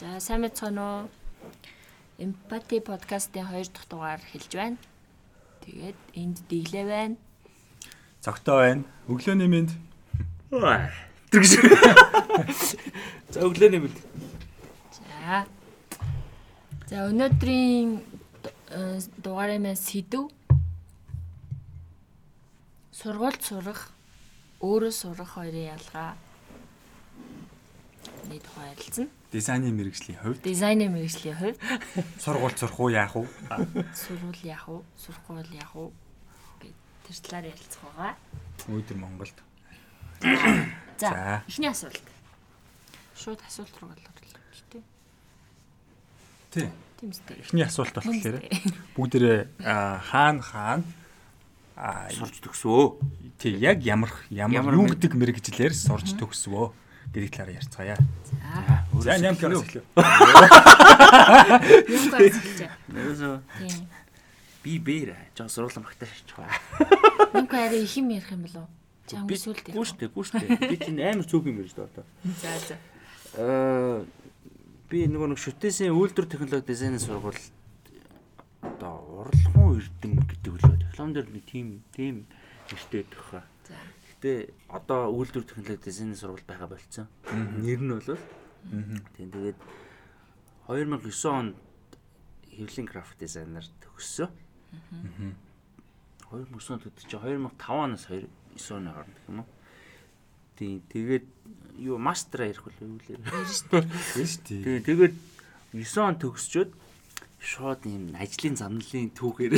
За сайн мэцхан уу? Empathy podcast-ийн 2 дахь дугаар хэлж байна. Тэгээд энд диглээ байна. Цогтой байна. Өглөөний мэнд. Тэр гэж. За өглөөний мэд. За. За өнөөдрийн дугаарыг маань сэдв сургуульд сурах, өөрөө сурах хоёрын ялгаа нэг тухай ярилцсан. Дизайны мэрэгжлийн хувьд Дизайны мэрэгжлийн хувьд сургууль сурах уу яах уу? сурвал яах вэ? Сурахгүй бол яах вэ? Гэт тэр талаар ярилцах байгаа. Өөдөр Монголд. За, эхний асуулт. Шууд асуулт руу л тээ. Тий. Тийм үстэй. Эхний асуулт болохоор бүгдээрээ аа, хаана хаана аа Сурч төгсөө. тий яг ямар ямар юу гэдэг мэрэгжлэр сурч төгсвөө гэдэг талаар ярьцгаая. За. За ням кlas эхлэв. Юм гайхалтай. Нэрсөө Тийм. би бээр жоо сургууль магтаа шичгаа. Нүг арай их юм ярих юм болов? Чам Би сүлд. гүүштэй гүүштэй. Би чинь амар цөөх юм ярьж байгаа. За за. Аа би нөгөө нэг шүтээсийн үйлдвэр технологи дизайны сургууль одоо уралхан эрдэн гэдэг үлээ. Диплом дээр нэг тим тим нэртэй төхөө. За. Гэтэ одоо үйлдвэр технологи дизайны сургууль байгаа болцсон. Нэр нь бол тийм тэгээд 2009 онд хэвлэлийн график дизайнер төгссөн. 2009 онд төгсөж 2005 оноос 2009 оны хооронд гэх юм уу. Тийм тэгээд юу мастера ярих үл юу лээ. Биш тий. Тэгээ тэгээд 9 он төгсчөөд шууд юм ажлын замналын түүхээр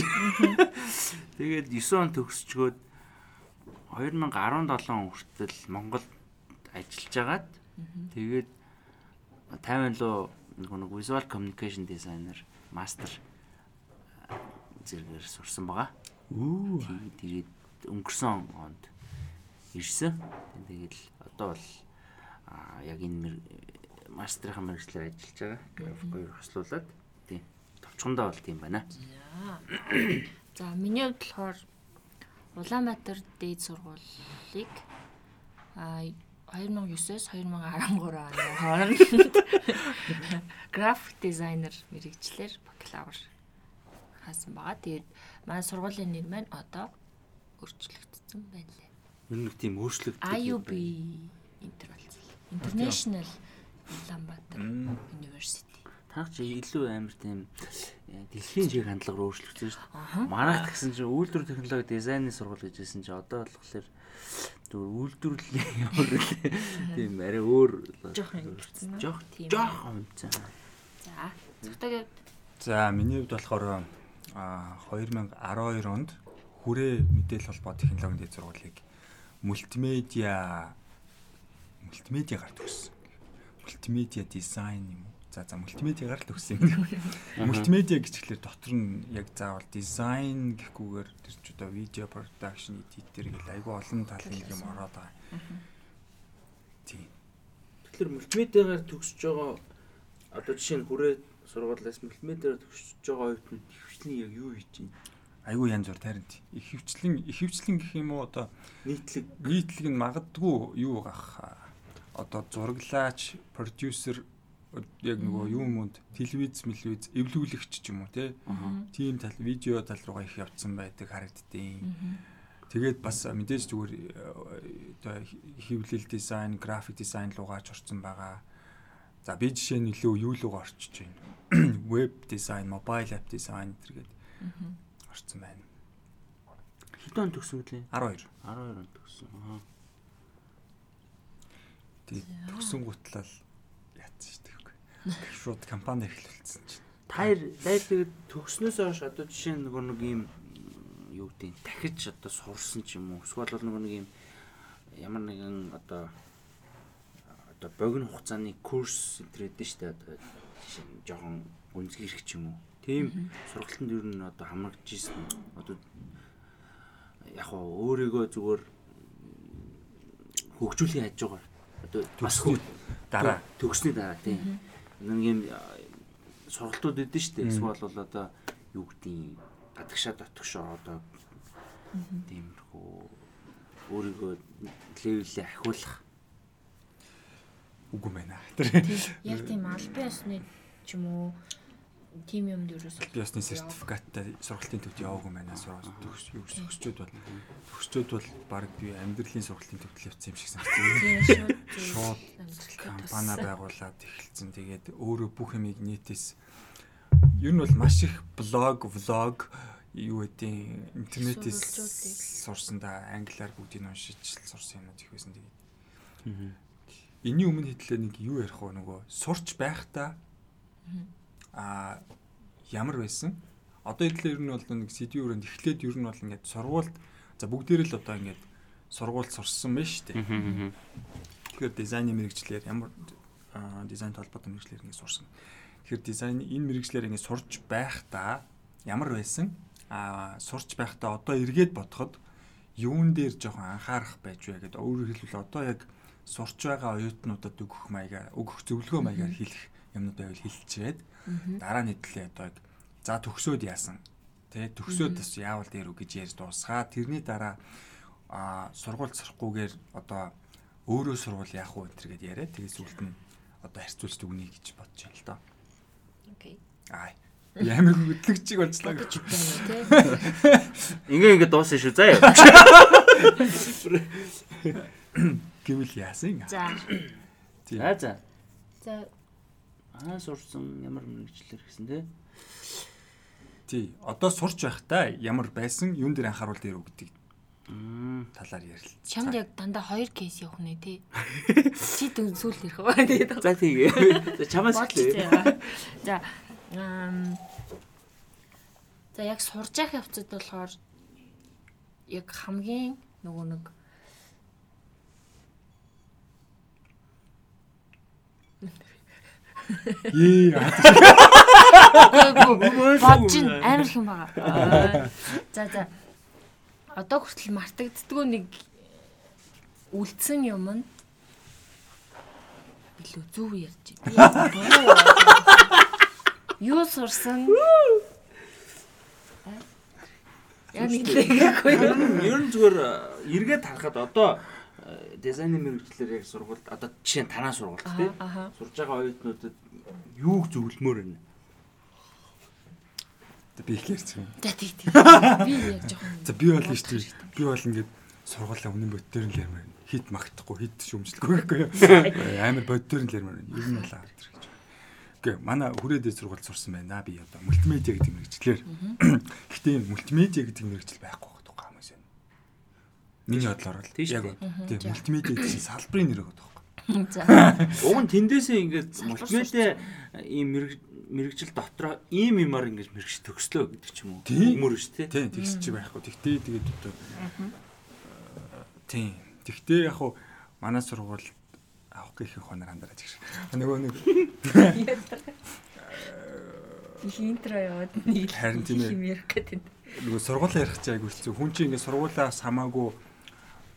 тэгээд 9 он төгсчгөөд 2017 он хүртэл Монголд ажиллаж агаад тэгээд 50 лөө нэг visual communication designer master зэрэгээр сурсан байгаа. Тийм, Тэгээд өнгөрсөн онд ирсэн. Тэгээд одоо бол аа, яг энэ мастерын мэрэгчлэр ажиллаж байгаа. График хоёр хослуулад тийм. Товчхондоо бол тийм байна. За миний хувьд болохоор Улаанбаатар дээд сургуулийг а 2009-оос 2013 оны хооронд график дизайнер мэрэгчлэр бакалавр хаасан байгаа. Тэгээд манай сургуулийн нэр маань одоо өөрчлөгдсөн байна лээ. Ер нь нэг тийм өөрчлөгдсөн. IUB болсон. International Улаанбаатар University. Та чи илүү амар тийм э, дэлхийн чиг хандлага руу өөрчлөгдсөн шүү дээ. Манайх гэсэн чинь үйлдвэр технологи дизайны сургууль гэжсэн чинь одоо болохоор зөв үйлдвэрлэлийн өөр тийм арай өөр Жохон ингэсэн. жоох Тийм. жоох юмцсан. За. Зөвхөн За миний хувьд болохоор аа 2012 онд хүрээ мэдээлэл холбоо технологийн дэд сургуулийг мультимедиа мультимедиагаар төгссөн. Мультимедиа дизайн юм уу? За за мультимедиагаар л төгссөн юм. Мультимедиа гэчихлээр дотор нь яг заавал дизайн гэхгүйгээр тэр ч одоо видео production editor гэл айгүй олон талын юм ороод байгаа. Тийм. Тэгэхээр мультимедиагаар төгсөж байгаа одоо жишээ нь хүрээ сургуулиас мультимедиагаар төгсөж байгаа оюутнууд хвчлэн яг юу хийж байна? Айгүй янз бүр таринт. Их хвчлэн их хвчлэн гэх юм уу одоо Нийтлэг нийтлэг нь магадгүй юу гах одоо зураглаач, продюсер яг нөгөө юу юмд телевиз, телевиз эвлүүлэгч ч юм уу те. Тийм тал видео тал руугаа их явцсан байдаг харагддیں۔ Тэгээд бас мэдээж зүгээр э, одоо хэвлэл дизайн, график дизайн руугаач орсон байгаа. За би жишээ нь илүү юу руугаа орчиж байна. Веб дизайн, мобайл ап дизайн зэрэг орсон байна. хэдэн он төгсөн үлээ? 12. 12 он төгсөн. Аа. Тэгээд төгсөн гутлал яатсан шүү дээ. Шууд компани эхлүүлсэн чинь. Таяр дайр тэгээд төгснөөс хойш одоо жишээ нь нөгөө нэг юм юу гэдэг нь дахиж одоо сурсан ч юм уу. Эсвэл бол нөгөө нэг юм ямар нэгэн одоо одоо богино хугацааны курс энтрэдэн штэ одоо жишээ нь жоохон гүнзгий ирэх ч юм уу. Тийм. Сургалтанд ер нь одоо хамрагдж ийсэн одоо яг хоо өөрийгөө зүгээр хөгжүүлэх хажуугаар одоо бас дараа. төгсний дараа тийм нэг юм сургалтууд өгдөн шүү дээ. Эсвэл бол одоо юу гэдгийг гадагшаа дотгошоо одоо тиймэрхүү өөрийгөө левелээ ахиулах. Үгүй байна. Тэр Яг тийм албан ёсны ч юм уу тим юмд ерөөсөө би ясны сертификаттай сургалтын төвд яваагүй байна. Сургууль төгс юу төгсчүүд бол төгсчүүд бол баг би амьдралын сургалтын төвд явсан юм шиг санагдсан. тийм шууд Шууд компани байгуулад эхэлсэн. Тэгээд өөрөө бүх юмыг нийтээс ер нь бол маш их блог, влог юу гэдэг интернетээс сурсан да англиар бүгдийг уншиж сурсан юмнууд их байсан. Тэгээд энэний өмнө хэдлээ нэг юу ярих вэ нөгөө сурч байхдаа а ямар байсан? Одоо хэдлээ ер нь бол нэг сэдвийн өрөөнд эхлээд ер нь бол ингээд сургуульд за бүгдээр л одоо ингээд сургуульд сурсан байна шүү дээ. Тэгэхээр дизайны мэрэгчлэр ямар дизайн толботой мэрэгчлэр ингэ сурсан. Тэгэхээр дизайн энэ мэрэгчлэр ингэ сурж байхдаа ямар байсан? Аа сурч байхдаа одоо эргээд бодоход юун дээр жоохон анхаарах байж вэ гэдэг. Өөрөөр хэлбэл одоо яг сурч байгаа оюутнуудад өгөх маягаар, өгөх зөвлөгөө маягаар хэлэх юмнуудаа байвал хэлчихээд дараа нь хэдлээ одоо яг за төгсөөд яасан. Тэ төгсөөд бас яавал дээр үг гэж ярьж дуусгаа. Тэрний дараа аа сургууль сурахгүйгээр одоо өөрөө сургууль яах вэ энэ гэдээ яриа. Тэгээд сүлд нь одоо харьцуулж дүгнэе гэж бодож байна л доо. окей. Аа. Ямар хөдлөгчийг болчлаа. Бодож байна тий. Ингээ ингээ дуусна шүү заа. Гэвэл яасан? За. За за. За Аа сурсан ямар мэрэгчлэр гэсэн те. Тий. Одоо сурч байхдаа ямар байсан юун дээр анхааруул дээр Мм. талаар ярил. чамд яг дандаа хоёр кейс явах нэ тий. Чи дүүн сүүл ирэх ба тэгээд За тийгээ. За чамаас эхлэе. байгаа. За За яг сурж явах явцад болохоор яг хамгийн нөгөө нэг Ээ. бодож ин амар их юм байгаа. За за. Одоо хүртэл мартагддгүй нэг үлдсэн юм нь билүү зөв ярьж байна. Юу сурсан? Яг нэг л гэхгүй юу? Ер нь зүгээр э, эргээд харахад одоо дизайны мэрэгчлэр яг сургуульд одоо жишээ нь танаа сургуульд тий. Аха. Сурж байгаа оюутнуудад юуг зөвлөмөр байна? Би их ярьсан. За тий тий. Би яг жоохон За би бол нь шүү дээ. Би бол ингээд сургуулаа өмнө бодтер нь л ярмаар хит магтахгүй хит шүмжлэхгүй гэхгүй юу. Амар бодтер нь л ярмаар. Ер нь бол авдаг гэж. Гэ манай хүрээдээ сургууль сурсан байна. Би одоо мультимедиа гэдэг мэрэгчлэр. Гэхдээ энэ мультимедиа гэдэг мэрэгчл байхгүй байгаа байхгүй хүмүүс байна. Миний бодлоор л Тийм шүү яг дээ. тийм мультимедиа чинь салбарын нэр байгаа байхгүй. За. Уг нь тэндээсээ ингээд мультимедиа ийм мэрэг мэрэгжил дотроо ийм юмар ингэж мэрэгч төгслөө гэдэг ч юм уу. Өмөр шүү дээ. Тийм тэгс чи байхгүй. Тэгтээ тэгээд одоо тийм. Тэгтээ яг хуу манай сургууль авах гэх их хонор андараач гэж. Нөгөө нэг их интро яваад нэг Харин тийм ээ. нөгөө сургуулаа ярих чиг айгүйсэн. Хүн чинь ингээ сургуулаас хамаагүй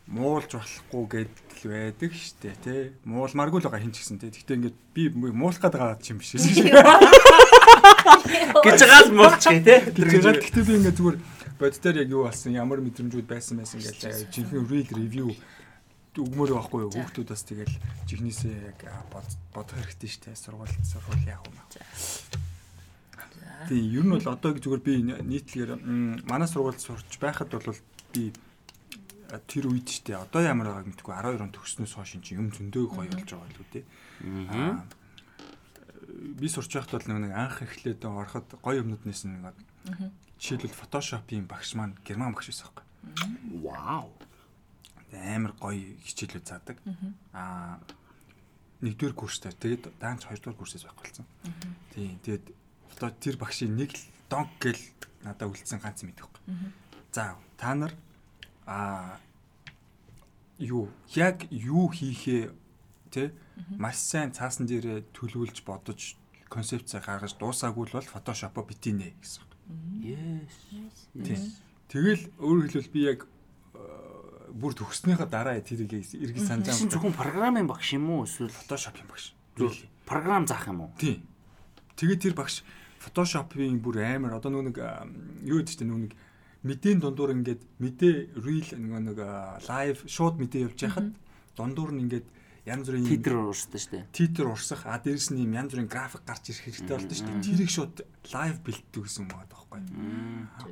муулж болохгүй гэдэл байдаг штэ тий. Муулмааргүй л байгаа хин ч гэсэн тий. Тэгтээ ингээ би муулах гээд байгаа юм биш шүү. Гэж байгаа л муулчих тий. Тэгтээ би ингээ зүгээр боддоор яг юу болсон ямар мэдрэмжүүд байсан байсан гэж жинхэнэ real review өгмөр байхгүй юу хүүхдүүд бас тэгэл жихнээсээ яг бод бодох хэрэгтэй штэ сургууль сургууль яах юм аа. Тийм ер нь бол одоо зүгээр би нийтлэгээр манай сургуульд сурч байхад бол би тэр үед штэ одоо ямар байгааг мэдгүй 12 он төгснөөс хойш энэ чинь юм зөндөө гоё болж байгаа л үү те. Аа, би сурч байхад бол нэг анх эхлээд ороход гоё юмнууд нэсэн нэг жишээлбэл фотошопын багш маань герман багш байсан байхгүй. Вау. амар гоё хичээлүүд заадаг. Аа нэгдүгээр курстай. Тэгээд даанч хоёрдугаар курсээс байх болсон. Тийм. Тэгээд фото тэр багшийн нэг л донк гэл надад үлдсэн ганц мэд байхгүй. За та нар аа юу яг юу хийхээ тэ маш сайн цаасан дээрээ төлөвлөж бодож концепцээ гаргаж дуусаагүй л бол фотошопо битинэ гэсэн. Yes. Тэгэл өөрөөр хэлбэл би яг э, бүр төгснөхийн дараа тэрийг эргэж санаж байгаа. зөвхөн програмын багш юм уу эсвэл Photoshop-ийн багш. зөв програм заах юм уу? Тийм. Тэгээд тэр багш Photoshop-ийн бүр амар одоо нөгөө нэг а, юу гэдэг чинь нөгөө нэг мэдээний дундуур ингээд мэдээ reel нөгөө нэг live шууд мэдээ явж байхад дундуур нь ингээд янз бүрийн Титр уурсдаг шүү дээ. титр урсах а дээрэс нь юм янз бүрийн график гарч ирэх хэрэгтэй болдог шүү дээ. Тэрийг шууд лайв бэлддэг гэсэн байна байхгүй.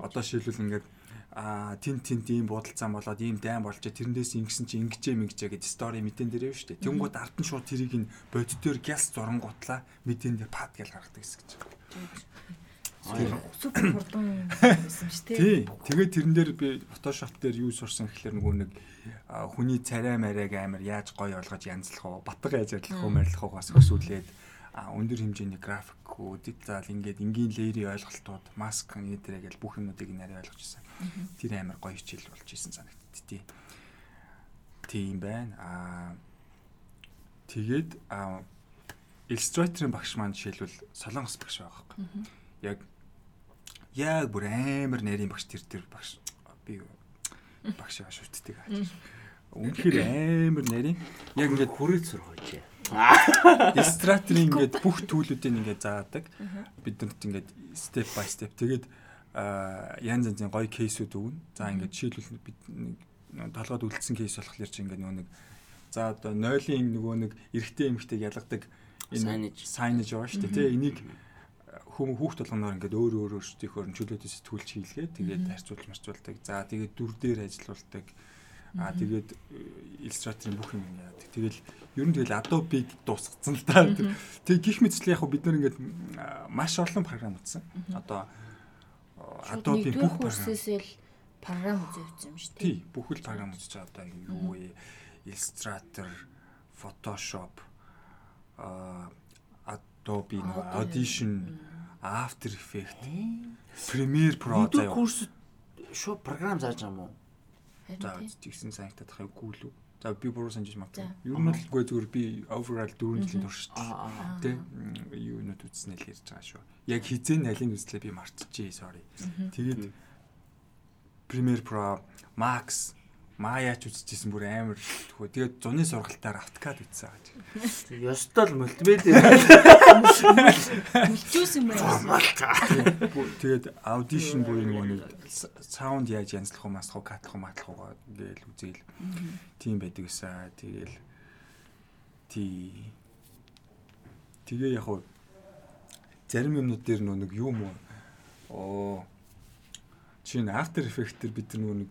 Одоо шилбэл ингээд а тэн тэнт ийм бодолцаан болоод ийм дайм болж тэрнээс ингэсэн чи ингэжээ мэгжээ гэдэг стори мэдэн дээр шүү дээ. Тэнгууд ард нь шууд тэрийг нь бодитоор гяс зурангуутлаа мэдэн дээр пад гэл гаргадаг гэсэн гэж. Супер хурдан байсан шүү дээ. Тий. Тэгээд тэрэн дээр би Photoshop дээр юу сурсан гэхэлэр нөгөө нэг хүний царай мариаг амар яаж гоё олгож янзлах уу, батга яаж ажиллах уу, марилах уугаас өсвөлээд а өндөр хэмжээний графикгүй, деталь ингээд энгийн лейерийн ойлголтууд, маск нэтэрэ гэл бүх юмнуудыг нарийн ойлгож ирсэн. Тэр амар гоё хичээл болж исэн санагдтыг тий. Тийм байна. А тэгээд а Illustrator-ын багш маань жишээлбэл Солонгос багш байгаа байхгүй. Яг яг бүр амар нарийн багш тэр тэр багш би багш байгаа шүтдэг. Үнэхээр амар нарийн яг ингээд хүрээд сургаж. Illustrator-ын ингээд бүх төлүүдийг ингээд заадаг. Бид нарт ингээд step by step тэгээд янз янзын гоё кейсүүд өгнө. За ингээд жишээлбэл бид нэг толгойд үлдсэн кейс болохоор чи ингээд нөгөө нэг за одоо нойлын нөгөө нэг эрэгтэй эмэгтэйг ялгадаг Signage. сайнаж байгаа шүү дээ. Тэ энийг хүм хүүхд толгоноор ингээд өөр өөр өөрсдийнхөө чөлөөтэй сэтгүүлч хийлгээ. Тэгээд харьцуулж марцуулдаг. За тэгээд дүр дээр ажиллаулдаг. Аа тэгээд иллюстраторын бүх юм яадаг. Тэгэл ер нь тэгэл Adobe-г дуусгацсан л да. Тэг гих мэтчлээ яг бид нар ингээд маш олон програм утсан. Одоо Adobe бүх програм. курсээс л програм үзээвсэн юм шүү дээ. Тий, бүх л програм үзэж байгаа одоо юу вэ? Illustrator, Photoshop, а Adobe, Audition, After Effects, Premiere Pro заяа. курс шууд програм зааж байгаа юм уу? За тий. тэгсэн санагтаад хай гүйлүү. За би буруу санаж магадгүй. За. Ер нь л үгүй зүгээр би overall 4 жилийн турш шүү дээ. Аа аа. Тэ юу нүд үзснэ л ярьж байгаа шүү. Яг хизээ налын үзлээ би мартчихжээ sorry. Тэгээд Premiere Pro, Max, Maya ч үзчихсэн бүр амар тхөө. Тэгээд зуны сургалтаар AutoCAD үзсэн гэж. Ёстой л мультимедиа. Үлчүүс юм байна. Тэгээд audition буюу нөгөө нэг саунд яаж янзлах уу, масах уу, катлах уу, матлах уу гээл үзээл. Тийм байдаг гэсэн. Тэгээл тий Тэгээ яг хуу зарим юмнууд дээр нөгөө нэг юу мó оо чинь After Effects дээр бид нөгөө нэг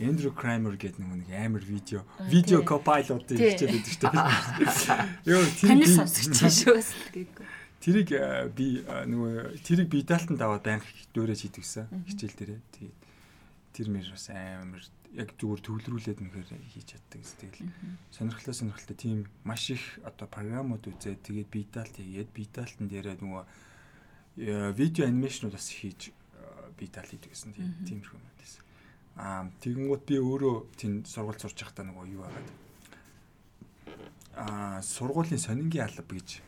Andrew Kramer гэдэг нөгөө нэг амар видео видео Тий. хичээд байдаг шүү дээ. Йоо би- сонсогч шүү бас гээгүү. Тэрийг э, би э, нөгөө тэрийг би даалтан даваад байнга дөөрэж хийдэг гэсэн хичээл дээрээ. Тэгээд тэр мэр бас амар яг зүгээр төвлөрүүлээд нэхэр хийж чаддаг гэсэн. Тэгэл сонирхолтой сонирхолтой тийм маш их одоо програмууд үзээд тэгээд би даалт хийгээд би даалтан дээрээ нөгөө э, видео анимашнууд бас хийж би даалт хийдэг гэсэн. Тэгээд тиймэрхүү юм байсан. Аа тэгэнгүүт би өөрөө тийм сургууль сурч байхдаа нөгөө юу байгаад. Аа сургуулийн сонингийн алба гэж.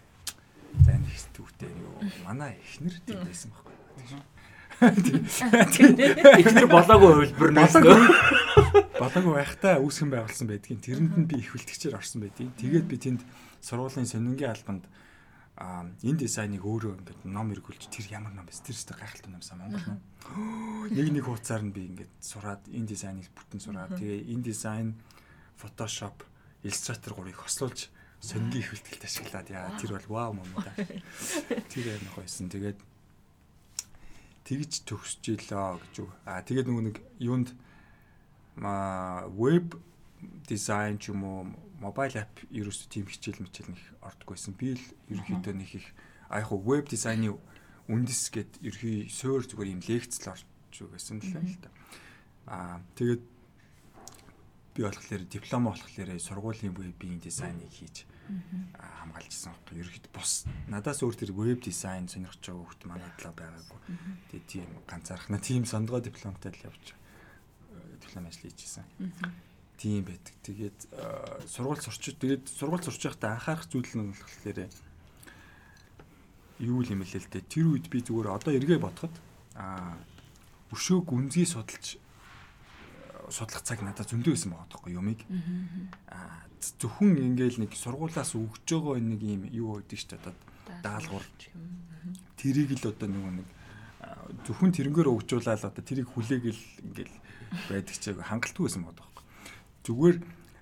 За энэ түүхтэй юу? Манай эхнэр тийм байсан байхгүй. Эхнэр болоогүй хөлбөр нөөсөө. Балаагүй байхдаа үүсгэн байгуулсан байдгийн тэрэнд нь би их бэлтгэгчээр орсон байдгийг. Тэгээд би тэнд сургуулийн сонингийн албанд энэ дизайныг өөрөө ингээд ном эргүүлж тэр ямар ном бэ? Тэр өстө гайхалтай номсан Монгол ном. Нэг нэг хуудасаар нь би ингээд сураад энэ дизайныг бүтэн сураад тэгээ энэ дизайн Photoshop, Illustrator гурыг хослуулж сонингийн их бэлтгэлд ашиглаад яа тэр бол вау мөн да. Тэр амар гойсон. Тэгээд тэгж төгсөж илаа гэж үү. Аа тэгээд нөгөө нэг юунд веб дизайн ч юм уу мобайл ап ерөөсөө тийм хичээл мичээл нэг ордоггүйсэн. Би л ерөнхийдөө нэг их а яг веб дизайны үндэс гэд ерхий суур зүгээр юм лекцл орж өгсөн л л та. Аа тэгээд би болохоор диплом болохоор сургуулийн вебийн дизайныг хийж аа, хамгаалж ирсэн байхгүй. Ерөнхийдөө бус надаас өөр тэр веб дизайн сонирхож байгаа хүмүүс манай талаа байгаагүй. Тэгээд тийм ганцаархна тийм сондгоо дипломтой л явж диплом ажил хийжсэн. Тийм байдаг. Тэгээд э, сургууль сурч тэгээд сургууль сурч байхдаа анхаарах зүйл нь болохоор юу юм бэлээ л дээ. Тэр үед би зүгээр одоо эргээ бодоход аа өшөө гүнзгий судалж э, судлах цаг надад зөндөө байсан байгаа тоххой юмыг. Аа зөвхөн ингээл нэг сургуулаас өгж байгаа нэг юм юу гэдэг чинь одоо даалгавар тэрийг л одоо нэг аа, зөвхөн тэрнгээр өгжуулаад одоо тэрийг хүлээгэл ингээл байдаг чиг хангалтгүй байсан байгаа. Зүгээр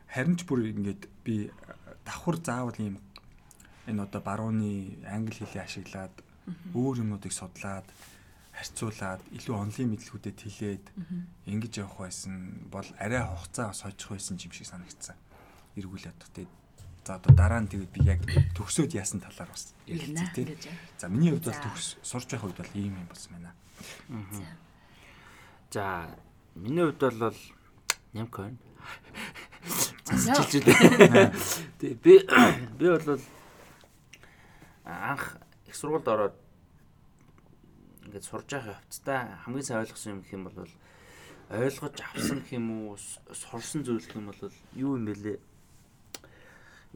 харин ч бүр ингээд би давхар заавал ийм энэ одоо барууны англи хэлийг ашиглаад өөр юмнуудыг судлаад харьцуулаад илүү онлын мэдлгүүдэд хэлээд ингэж явах байсан бол арай хугацаа бас хожих байсан юм шиг санагдсан. Эргүүлээд тэгээд за одоо дараа нь тэгээд би яг төгсөөд яасан талаар бас ярилцъя тийм. За миний хувьд бол төгс сурч байх үед бол ийм юм болсон байна. За миний хувьд бол нямк байна. За. Засчилж үү. Тэг би би бол анх их сургуульд ороод ингээд сурж байгаа явцдаа хамгийн сайн ойлгосон юм гэх юм бол ойлгож авсан гэх юм уу сурсан зүйл гэх юм бол юу юм бэлээ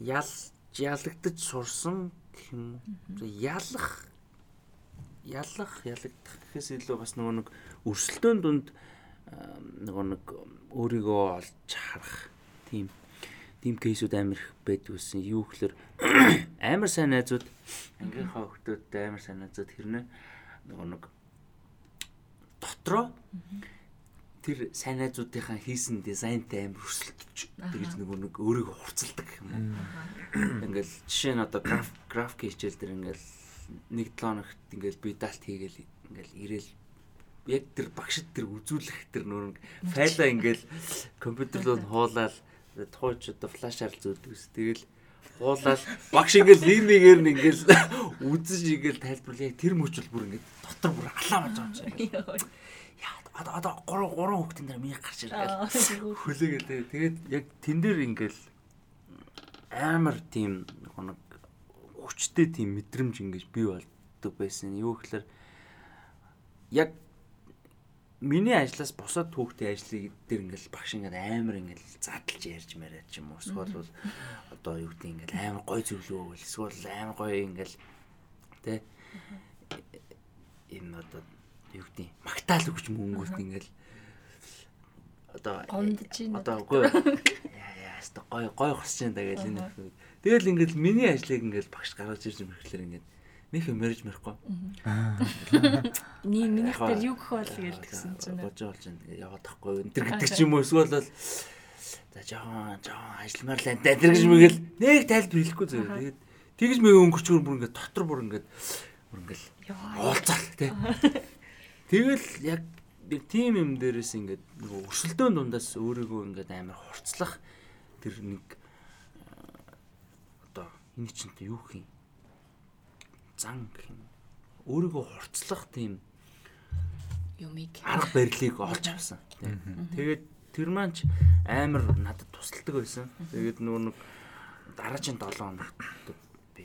ял ялагдаж сурсан гэх юм ялах ялах ялагдах гэхээс илүү бас нөгөө нэг өрсөлдөөн дунд нөгөө нэг өөрийгөө олж харах тийм. Тийм кейсүүд амар их байдаг гэсэн юу гэхээр амар сайн найзууд ангийнхаа хүмүүстэй амар сайн найзууд хэрнээ нөгөө нэг дотроо тэр сайн найзуудынхаа хийсэн дизайнтай амар өрсөлдөж тэгж нөгөө нэг өөрийгөө хурцалдаг юм уу? Ингээл жишээ нь одоо граф график хичээл дээр ингээл нэг 7 хоногт ингээл би далт хийгээл ингээл ирээл яг тэр багшд тэр үзүүлэх тэр нөр файлаа ингээл компьютер руу хуулаад тухайч одоо флашаар зөөдгөөс тэгэл хуулаад багш ингээл нэг нэгээр нь ингээл үзэж ингээл тайлбарлаа яг тэр мөчл бүр ингээд дотор бүр алаа болж байгаа юм шиг. Яа одоо одоо гурван гурван хүүхдийн дээр миний гарч иргээл хүлээгээл тэгээ тэгээд яг тэн дээр ингээл амар тийм нэг хүчтэй тийм мэдрэмж ингэж бий болдог байсан. Юу гэхээр яг миний ажлаас босоод хүүхдийн ажлыг дээр ингээл багш ингээд амар ингээл задлж ярьж мараад ч юм уу. Эсвэл бол одоо юу гэдэг ингээл амар гой зөвлөө гэл эсвэл амар гой ингээл тэ энэ одоо юу гэдэг магтаал өгч мөнгөт ингээл одоо одоо үгүй яа яа гой гой хосч энэ дагээл энэ тэгэл ингээл миний ажлыг ингээл багш гаргаж ирж мэрхлэр ингээд нөх мэрж мэрэхгүй Ни минийх Яг дээр юу гэх бол гэлдгсэн чинь. бож болж байна. Яваад тахгүй энэ төр гэдэг ч юм уу? Эсвэл бол за жоохон жоохон ажилламаар л энэ тэр гэж мэгэл. Нэг тайлбар хэлэхгүй зөв тэгээд тэгж мэг өнгөрчгөр бүр ингээд дотор бүр ингээд бүр ингээд уулзаал тий Тэгэл яг нэг тим юм дээрээс ингээд нөгөө өрсөлдөөн дундаас өөрийгөө ингээд амар хурцлах тэр нэг э, одоо энэ чинь юу гэх юм зан гэх юм өөрийгөө хурцлах тийм Юмиг. арга барилыг олж авсан. Тэгээд тэр маань ч амар надад тусалдаг байсан. Тэгээд нөгөө нэг дараагийн 7 хоногт би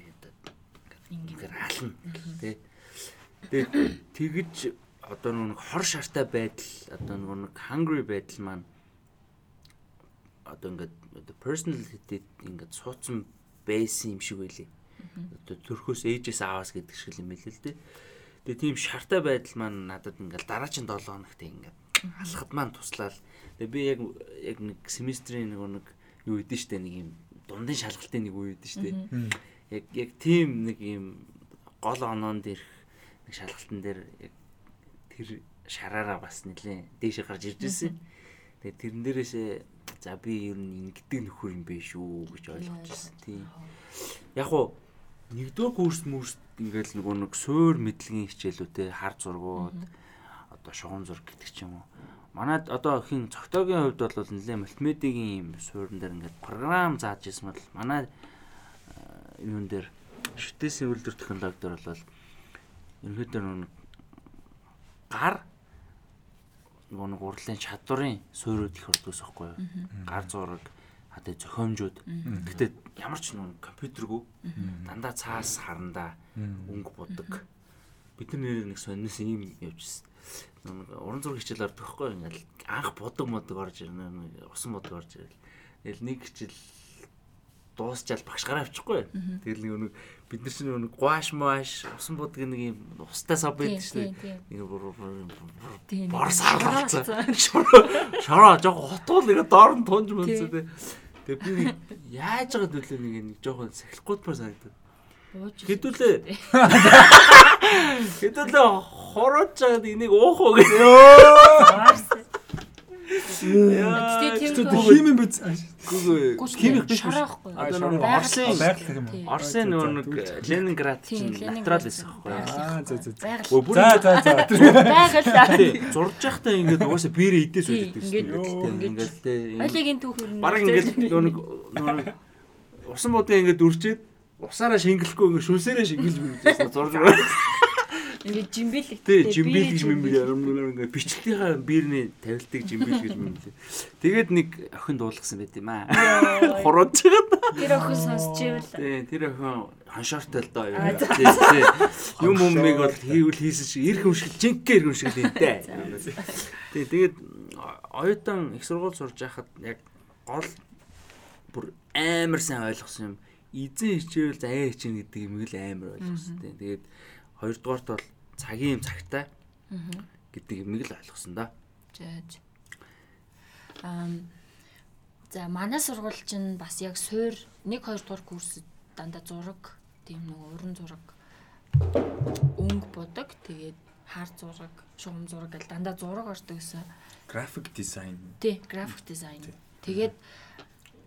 ингээд ална тий. Тэгээд тэгж одоо нөгөө нэг хор шартай байдал одоо нөгөө нэг hungry байдал маань одоо ингээд personality ингээд суудсан байсан юм шиг байлээ. Одоо төрхөөс ээжээс ааваас гэдэг шиг юм байл л дээ. Тэгээ тийм шартай байдал маань надад ингээл дараагийн 7 хоногт ингээд алхад маань туслаад тэгээ би яг яг нэг семестрийн нэг нэг юу идэв штэ нэг юм дундын шалгалтын нэг үе идэв штэ. Яг яг тийм нэг юм гол оноонд ирэх нэг шалгалтын дээр яг тэр шараараа бас нэлээ дээшээ гарч ирж ирсэн. Тэгээ тэрэн дээрээсээ за би ер нь ингэдэг нөхөр юм биш үү гэж ойлгож ирсэн. Тийм. Яг уу нэгдүгээр курс мөрс ингээл нөгөө нэг суур мэдлэгийн хичээлүүтэй хар зургууд одоо шугам зураг гэдэг ч юм уу. Манайд одоо хин цогтойгийн хувьд бол нэлээ мультимедиагийн юм суурин дээр ингээд програм зааж ирсэн бол манай э, юун дээр шүтээс үйлдвэр технологи дээр бол ерөнхийдөө нэг гар нөгөө нэг урлагийн чадварын суурьуд их ордгоос байхгүй юу? Гар зураг хадаа зохиомжууд. Гэтэ ямар ч нэг компьютергүй дандаа цаас харандаа өнгө будаг. Бид нар нэг ийм явжсэн. Нэг уран зураг хичээл ордог байхгүй юу? Ингээл анх будаг модог орж ирнэ. Усан будаг орж ирэл. Тэгэл нэг хичээл дуусчаал багшгараа авчихгүй. Тэгэл нэг бид нар чинь нэг гуаш мааш усан будаг нэг юм устай сав байдаг шүү дээ. Нэг бүр Тийм. бор сарлалцсан. Шороо жоохон хотуул нэг доор нь тунж мөнцөө тэ. Тэгээ би нэг яаж байгаа төлөө нэг нэг жоохон сахилахгүйдмаар санагдав. Бууж. Хэдүүлээ. Хэдүүлээ хорооч жаад энийг уух уу гэж. Тэр нөгөө Химэн биз. Гүг химих биш биш. шараахгүй. Орсын байгаль юм уу? Тийм. Орсын нөгөө нэг Ленинград Тийм, чинь натурал байсан байхгүй за за. за. Байгаль. Өө бүр За за за. Байгаль. тий зурж явахдаа ингээд угаасаа биерээ идээс үлддэг ингээд, шүү. ингээд. Ингээд тий. Олигийн түүх юм. Бараг ингээд нэг нэг усан буудаа ингээд үрчээд усаараа шингэлэхгүй ингээд шүнсээрээ шингэлж мөрөжсэн зурж байгаа. Ингээд жимбэлэг. Тий, жимбил гэж юм бий. Ингээд бичлэлийнхаа биерний тавилтыг жимбил гэж юм лээ. Тэгээд нэг охин дуулгасан байт юм аа. Хурууж байгаа. Тэр охин сонсч ивэл. Тий, тэр охин ханшаартай л доо за. Тий. Юм юмыг бол хийвэл хийсэн шиг эрх хүмшил, жинхэнэ эрх хүмшил дээ. Тий, тэгээд оюутан их сургууль сурж байхад яг гол бүр амар сайн ойлгосон юм. Эзэн хичээвэл заяа хичээнэ гэдэг юм л амар ойлгосон. Тий, тэгээд хоёрдугаарт бол цагийн цагтай Аа. гэдэг юмыг л ойлгосон да. Жээж. Ам за манай сургууль чинь бас яг суур 1 2 дугаар курсд дандаа зураг тийм нэг уран зураг өнгө бодог тэгээд хар зураг, шугам зураг гэл дандаа зураг ордог гэсэн. График дизайн. Тий, график дизайн. Тэгээд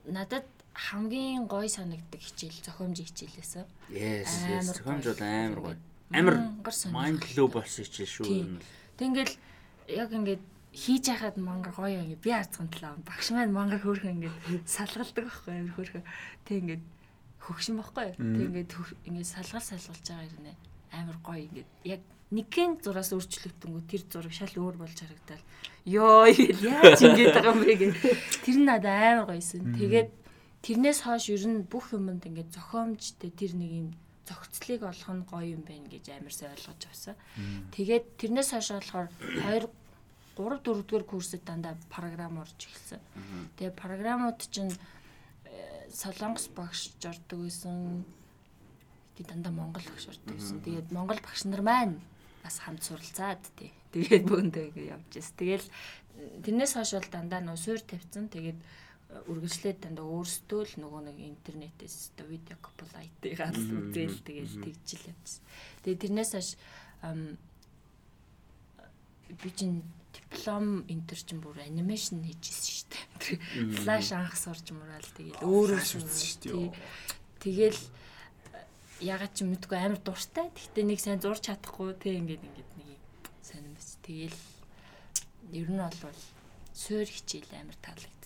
надад хамгийн гой санагддаг хичээл зохиомжийн хичээлээсээ. Yes, Амар yes. Зохиомж бол гоё. амар гоё. Амар mind blow болсон хичээл шүү. Энэ бол. Тэгэл яг ингээд хийж яхад мангар гоё ингээд би арцхан талаа багш маань мангар хөөрхөн ингээд салгалдаг байхгүй амар хөөрхөн. Тэг ингээд хөгшин байхгүй. Тэг ингээд хөх- ингээд салгал салгалж байгаа юм амар гоё ингээд. Яг нэгэн зураас өөрчлөгдөнгөө тэр зураг шал өөр болж харагдал ёо яаж ингэж байгаа юм бэ гэх. Тэр нь надад амар гоёсэн тэгээд тэрнээс хойш ер нь бүх юмд ингээд зохиомжтой тэр нэг юм зохицлыг олох нь гоё юм байна гэж амар сайн ойлгож авсан. Тэгээд тэрнээс хойш болохоор 2 3 4 дугаар курсэд дандаа програм орж эхэлсэн. Тэгээд програмууд чинь э, солонгос багш ордог байсан. Тэгээд дандаа монгол багш ордог байсан. Тэгээд монгол багш нар маань бас хамт суралцаад тий. Тэгээд бөөндөө ингэ явж байсан. Тэгэл тэрнээс хойш бол дандаа нөө суур тавьсан. Тэгээд үргэлжлээд дандаа өөрсдөө л нөгөө нэг интернетээс одоо видео копилайтыг аль үзэл тэгээд тэгжил явжсан. Тэгээд тэрнээс ам, би чинь диплом энтер чинь бүр анимашн хийжсэн шүү дээ. Флаш анх сурч мураал тэгээд өөрөө үзсэн шүү дээ. Тэгэл ягаад ч мэдгүй амар дуртай. Гэхдээ нэг сайн зурч чадахгүй тий ингээд ингээд нэг сайн юм байна. Тэгэл ер нь бол суур хичээл амар надад.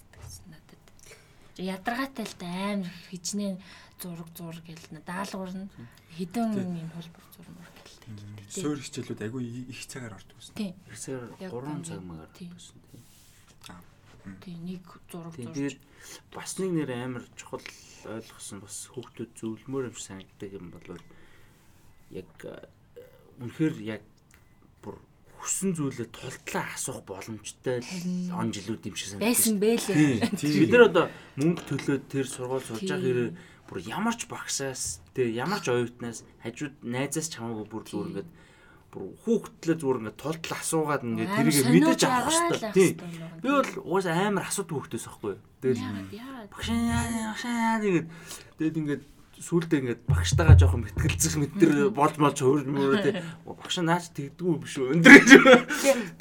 Ядаргаатай л амар хичнээн зураг зураг гэл даалгавар нь хідэн юм хөлбөр зурмөр гэл. Суур хичээлүүд айгүй их цагаар ордог гэсэн. Тий. Тэрсээр Яг 3 ингээд, цаг магаар тий. гэсэн тийм. Тий нэг зураг Тийм зурж. бас нэг нэр амар чухал ойлгосон бас хүүхдүүд зөвлөмөр юм шиг санагддаг юм бол яг үнэхээр яг хүссэн зүйлээ тултлаа асуух боломжтой л он жилүүд юм шиг санагддаг. Байсан бэлээ. Бид нар одоо мөнгө төлөөд тэр сургууль сурж байгаа хэрэг бүр ямар ч багсаас тэг ямар ч оюутнаас хажууд найзаас ч хамаагүй бүр зүгээр ингээд бүр хүүхдлээ зүгээр ингээд тултал асуугаад ингээд тэрийг мэдэж авах хэрэгтэй. Тийм. Би бол угаасаа амар асуудаг хүүхдээс байхгүй. Тэгэл багш яа яа тэгээд тэгээд ингээд сүулдэ ингээд багштайгаа жоохон мэтгэлцэх мэтэр болж молж хөрж мөрөө тэг багш наач тэгдэггүй биш үү өндөр гэж.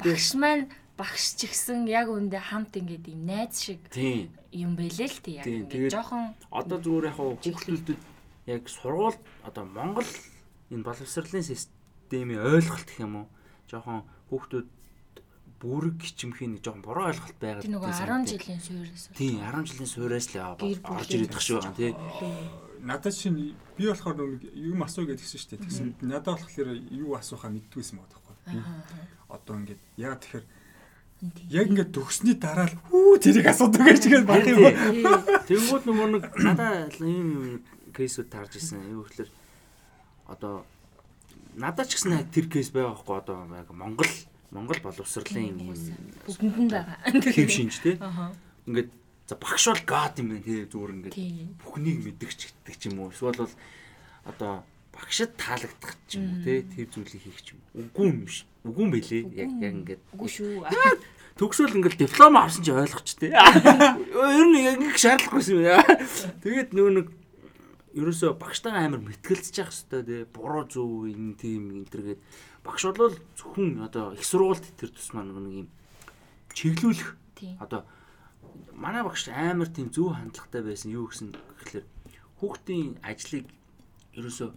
Багш маань багш ч гэсэн яг үндэ хамт ингээд юм найз шиг Тийм. юм байлээ л тий яг Тийм, ингээд жоохон Одоо зүгээр яг хүүхдүүдэд яг сургууль одоо Монгол энэ боловсролын системийн ойлголт гэх юм уу? Жохон хүүхдүүд бүрэг хичмхийн нэг жоохон буруу ойлголт байгаад тий нөгөө байсан 10 тийм. жилийн суурьс. Тийм 10 жилийн суурьас л орж бүлийн ирэх шүү тий. Надад чинь би болохоор нэг юм асуу гэдгсэн шүү дээ. Тэгсэн надад болохоор юу асуухаа мэддгүйсэн байгаа байхгүй. Би одоо ингээд яа тэгэхээр яг ингээд төгсний дараа л хүү тэрийг асуудаг гэж тэгээд баг юм. Тэнгүүд нөгөө нэг надад л ийм кейсүүд таарж ирсэн. Юу гэхээр одоо надад ч гэсэн тэр кейс байгаа байхгүй одоо яг Монгол Монгол боловсролын юм бүгдэнд байгаа. хэв шинж тий. Ингээд за багш бол гад юм байна тий зүгээр ингээд бүхнийг мэддэг ч гэдэг ч юм уу. Эсвэл бол одоо багшд таалагдах ч юм уу тий тэр зүйлийг хийх ч юм. уу. Үгүй юм биш. Үгүй юм бэлээ. Яг яг ингээд Үгүй шүү. төгсөөл ингээл диплом авсан чи ойлгоч тий. Ер нь яг их шаардлагагүйсэн юм яа. Тэгээд нөгөө нэг ерөөсө багштайгаа амар мэтгэлцэж явах хэрэгтэй тий. Буруу зөв энэ тийм энэ төргээд багш бол зөвхөн одоо их сургуульд тэр тусмаа нэг юм чиглүүлэх одоо манай багш амар тийм зөв хандлагатай байсан юу гэсэн гэхэлэр хүүхдийн ажлыг ерөөсөө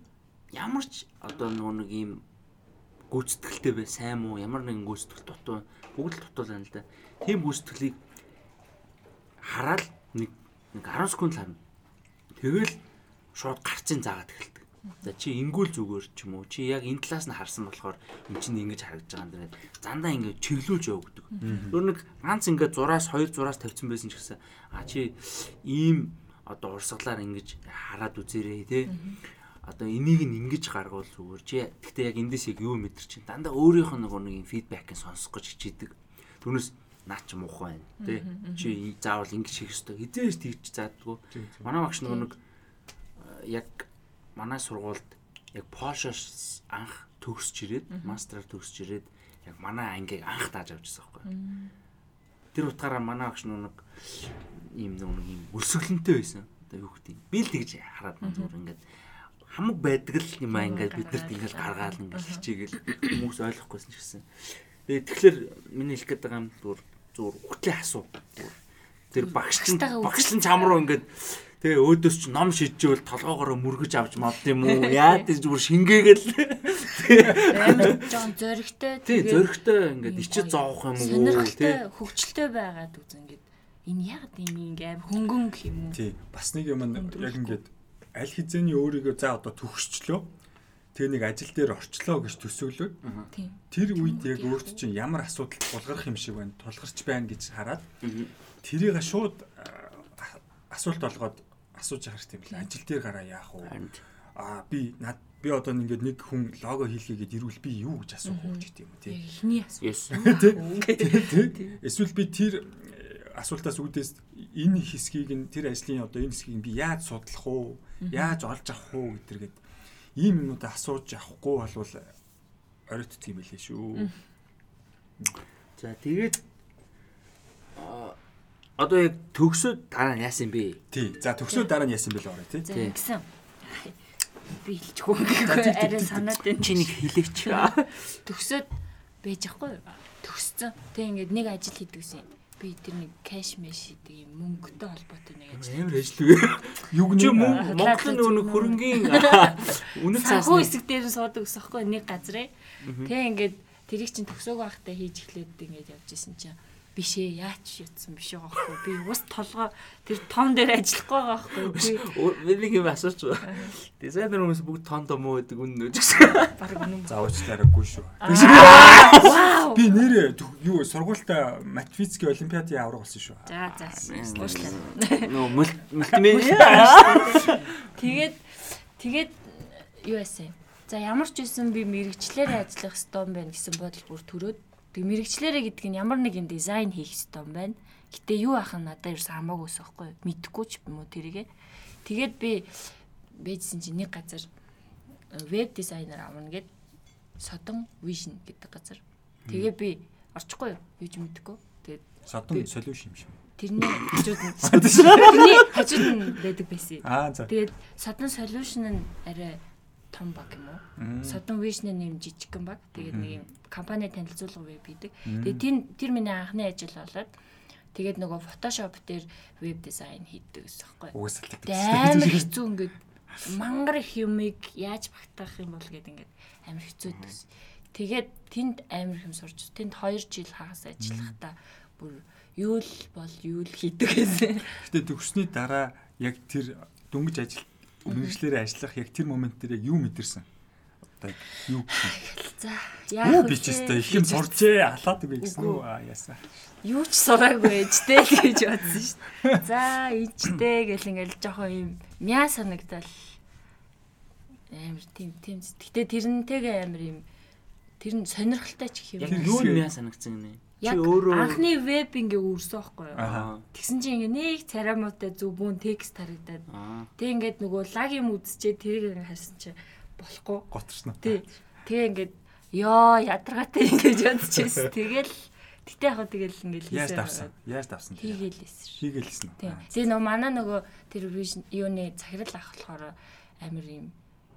ямар ч одоо нөгөө нэг юм гүйцэтгэлтэй бай сайн муу ямар нэгэн гүйцэтгэл дутуу бүгд л дутуу байна л да. Тийм гүйцэтгэлийг хараад нэг нэг 10 секунд харна. Тэгэл шууд гарцын заагаад эхэлдэг. За чи ингүүл зүгээр ч юм уу чи яг энэ талаас нь харсан болохоор эн чинь ингэж харагдаж байгаа юм даа. Зандаа ингэ чиглүүлж явагддаг. Өөр нэг ганц ингэ зураас хоёр зураас тавьсан байсан ч гэсэн а чи ийм одоо урсгалаар ингэж хараад үзээрэй те. Одоо энийг нь ингэж гаргуул зүгээр чи гэхдээ яг эндээс яг юу мэдэр чинь дандаа өөрийнх нь нэг фидбэкийг сонсох гэж хичээдэг. Түүнээс наа ч муухай байна те. Чи заавал ингэж хийх ёстой. Эзээс тэгж заадгүй. Манай багш нөгөө нэг яг манай сургуульд яг Польшоос анх төгсөж ирээд мастраар төгсөж ирээд яг манай ангийг анх тааж авчихсан байхгүй. Тэр утгаараа манай багш нэг ийм нэг ийм өсөглөнтэй байсан. Одоо юу гэдэг би л тэгж хараад байна зүгээр. Ингээд хамаг байдаг л юм аа. Ингээд биднэрт ингээд гаргаал ингээд хичээгээл хүмүүс ойлгохгүйсэн ч гэсэн. Тэгээд тэгэхээр миний хэлэх гээд байгаа юм зүгээр зүгээр хөтлөө асуу. Тэр багш чинь багш чинь чам руу ингээд Тэгээ өөдөөс ч ном шидчихвэл толгоогоороо мөргөж авч мод юм уу? Яа гэж зүгээр шингээгээл. Амар жоон зөрөгтэй. Тий, зөрөгтэй ингээд ичиж зоох юм уу? Сонирхолтой, хөвгчлөлтэй байгаад үз ингээд энэ яг юм ингээ амар хөнгөн гэх юм уу? Тий. Бас нэг юм яг ингээд аль хизээний өөрийгөө за одоо төгсчлөө. Тэгээ нэг ажил дээр орчлоо гэж төсөөлөөд Тийм. тэр үед яг өөрт чинь ямар асуудал тулгарх юм шиг байна, тулгарч байна гэж хараад тэрийг шууд асуулт олгоод асууж яах хэрэгтэй юм бэл ажил дээр гараа яах вэ? Аа би над би одоо ингээд нэг хүн лого хийлгээгээд ирвэл би юу гэж асуух уу гэдэг юм тий. Эхний асуу. Yes. Тий. Эсвэл би тэр э, асуултаас үүдээс энэ хэсгийг нь тэр ажлын одоо энэ хэсгийг би яаж судлах уу? Яаж олж авах уу гэдэргээд ийм юмнуудаа асууж авахгүй болвол оройтд юм билээ шүү. За тэгээд а, одоо яг төгсөөд дараа нь яасан бэ? Тий. За төгсөө дараа нь яасан бэл орой тий. Ингэсэн. Би хэлчихгүй арай санаад байна. Чи нэг хэлээч. төгсөөд байж ахгүй юу? Төгссөн. Тэг ингээд нэг ажил хийдэгсэн. Би тэр нэг кэш мэш гэдэг юм мөнгөтэй холбоотой нэг ажил. Амар ажил үү? Юг нэг мөн Монголын нөгөө нэг хөрөнгийн үнэт цаасны хэсэг дээр нь суудаг гэсэн байхгүй нэг газраа. Тэг ингээд тэрийг чинь төгсөөг байхдаа хийж эхлээд ингээд явж исэн чинь биш ээ яач ятсан биш байгаа байхгүй би ус толгой тэр том дээр ажиллахгүй байгаа байхгүй би нэг юм асууч. Дизайнер хүмүүс бүгд тондо муу гэдэг үнэн үү гэсэн. баг үнэн заавчлаараагүй шүү. вау Би нэрээ юу сургуультай математикийн олимпиадын авраг болсон шүү. за за уушлаа Нөө мультимедиа. тэгээд тэгээд юу яасан за ямар ч байсан би мэрэгчлэрээ ажиллах ёстой юм байна гэсэн бодол бүр төрөөд тэг мэрэгчлэрээ гэдэг нь ямар нэг юм дизайн хийх ёстой юм байна. Гэтээ юу ах нь надад ерөөс хамаагүй ус байхгүй. Мэдхгүй ч юм уу тэрийгэ. Тэгээд би бэжсэн чинь нэг газар веб дизайнер авна гэд Содон Vision гэдэг газар. Тэгээ би орчихгүй юу? Ч мэдэхгүй тэгээд Содон solution юм шиг. тэрний хажууд нь хажууд нь байдаг байсан. Аа за. Тэгээд Sudden Solution нь арай том баг юм уу? Sudden Vision нэм жижигхэн баг. Тэгээд нэг юм компани танилцуулга веб хийдэг. Тэгээд тэр тэр миний анхны ажил болоод тэгээд нөгөө Photoshop дээр веб дизайн хийдэг гэсэн байхгүй. Угсаал гэдэг. Тэгээд амар хэцүү ингээд мангар их юмыг яаж багтаах юм бол гэдэг ингээд амар хэцүү дэс. Тэгээд тэнд амар их юм сурч тэнд 2 жил хагас ажиллахдаа бүр юу л бол юу л хийдэг гэсэн. Гэтэ төгссний дараа яг тэр дөнгөж ажил мэрэгчлэрээ ажиллах яг тэр момент дээр яг юу мэдэрсэн? Одоо юу За Юу яах би ч өстой их юм сурчээ алаад үгүй гэсэн үү? Аа яасан. юу ч сураагүй ээжтэй л гэж бодсон шүү дээ. За ээжтэй гэл ингээл жоохон юм мяа санагдал амар тийм тийм. Гэтэ тэрнтэйгээ амар юм тэр нь сонирхолтой ч гэх Яг юм. юу юм яа санагцсан гинэ. Чи Яг анхны веб ингээ үрсэн байхгүй юу? Тэгсэн чинь ингээ нэг царамуутай зүбүүн текст харагдаад Аа. тэг ингээд нөгөө лаг юм үзчихээ тэрийг ингээ харсан чинь болохгүй. Готчно. Тий. Тэгээ ингээд ёо ядаргаатай ингэж ядчихсэн. Тэгэл гэтээ яг тэгэл ингээл Яаж хийсэн. давсан? Яаж давсан? тэр? Хийгээлсэн. Хийгээлсэн. Тийм. Тэгээ нөгөө манай нөгөө тэр юуны захирал ах болохоор амар юм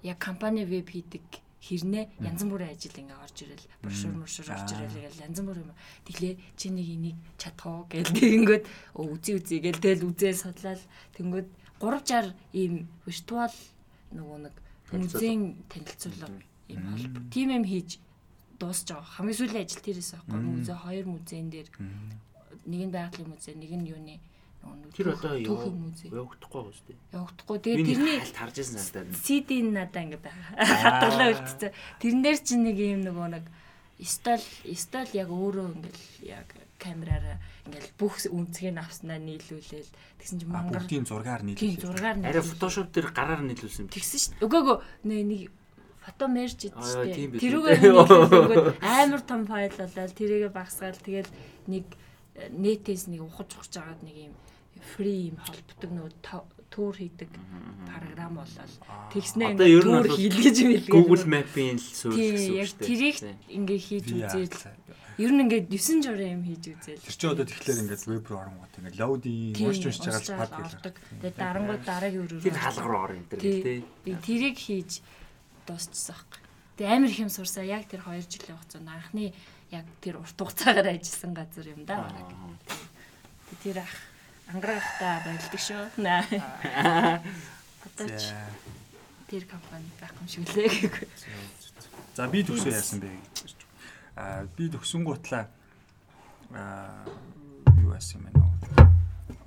яг компани веб хийдэг хэрнээ янз бүрийн ажил ингээ орж ирэл брошюр мөршөр орж ирэл ингээл янз бүр юм. Тэглээ чи нэг энийг чадах уу гэл тэгэнгүүт үзий үзий гэл тэгэл үзээ судлал тэнгүүд 360 ийм виртуал нөгөө нэг музейн танилцуулга ийм холб. Тим юм хийж дуусч байгаа. Хамгийн сүүлийн ажил тэрээс байхгүй. Музей хоёр музейн дээр нэг нь байгалийн музей, нэг нь юуны Тэр одоо явагдахгүй байх үстэй. Явагдахгүй. Тэгээ тэрний хальт харж ирсэн санагдаад. CD-н надаа ингээ байгаа. Хатгалаа үлдчихсэн. Тэрэн дээр чи нэг юм нөгөө нэг стол стол яг өөрөө ингээл яг камераараа ингээл бүх үнцгийг авснаа нийлүүлээл тэгсэн чинь мангар бүгдийн зургаар нийлүүлээ. Тийм зургаар нийлүүлээ. Арай фотошоп дээр гараар нийлүүлсэн юм. Тэгсэн шүү дээ. Өгөөгөө нэг фото мерж идэж штэ. Тэрүүгээр амар том файл болоод тэрийгэ багсгаал тэгэл нэг нэтээс нэг ухаж ухаж агаад нэг юм free юм холбдог нөгөө тур хийдэг програм болол. Тэгснэ ингээ тур хийлгэж мэлгээ Google Map-ийн л суурь гэсэн яг тэрийг ингээ хийж үзээд ер нь ингээ 9 журын юм хийж үзээл тэр чи одоо тэгэхээр ингээ веб руу оронгууд ингээ лоудинг уншиж уншиж байгаа пад гэлээ тэгээ дарангууд дараагийн өрөө тэр хаалга руу орно тэр тий тэрийг хийж дуусчихсан байхгүй. Тэгээ амар их юм сурсаа яг тэр 2 жилийн хугацаанд анхны яг тэр урт хугацаагаар ажилласан газар юм да. Тэр ах ангарахтаа байлдаг шүү. Одоо ч тэр компани байх юм шиг лээ гэхгүй. За би төгсөө яасан бэ гэж. Аа би төгсөн гутлаа аа юу яасан юм бэ.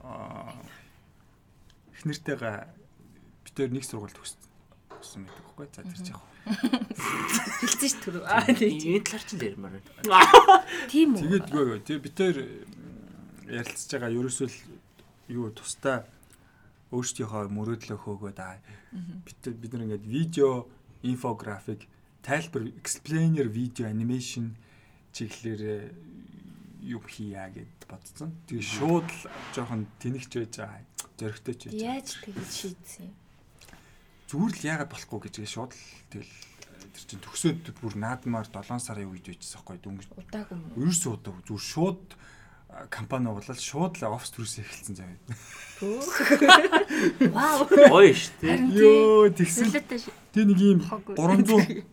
Аа эхнэртэйгээ бид тээр нэг сургууль төгссөн байдаг байхгүй. За тэр чих. Хэлсэн ш түрүү. Аа энэ талаар ч ярмаар байна. Тийм үү. Тэгээд юу тий бид тээр ярилцж байгаа ерөөсөө юу тусдаа өөрсдийнхөө мөрөөдлөө хөөгөөд аа бид бид нар ингээд видео инфографик тайлбар explainer видео анимашн чиглэлээр юу хийя гэд бодсон. Тэгээ шууд л жоохон тэнэгч байж байгаа. Зөрөгтэй ч байж. Яаж тэгж шийдсэн юм? Зүгээр л яагаад болохгүй гэж шууд л тэгэл тэр чин төгсөөд бүр наадмаар 7 сарын үед байжсан байхгүй дүнгийн. Удаагүй. Ерөөсөө удаа зүгээр шууд компани болол шууд л офс төрөөс эхэлсэн зав. Вау. Гоё шүү дээ. Йоо тэгсэн. Тэ нэг юм 300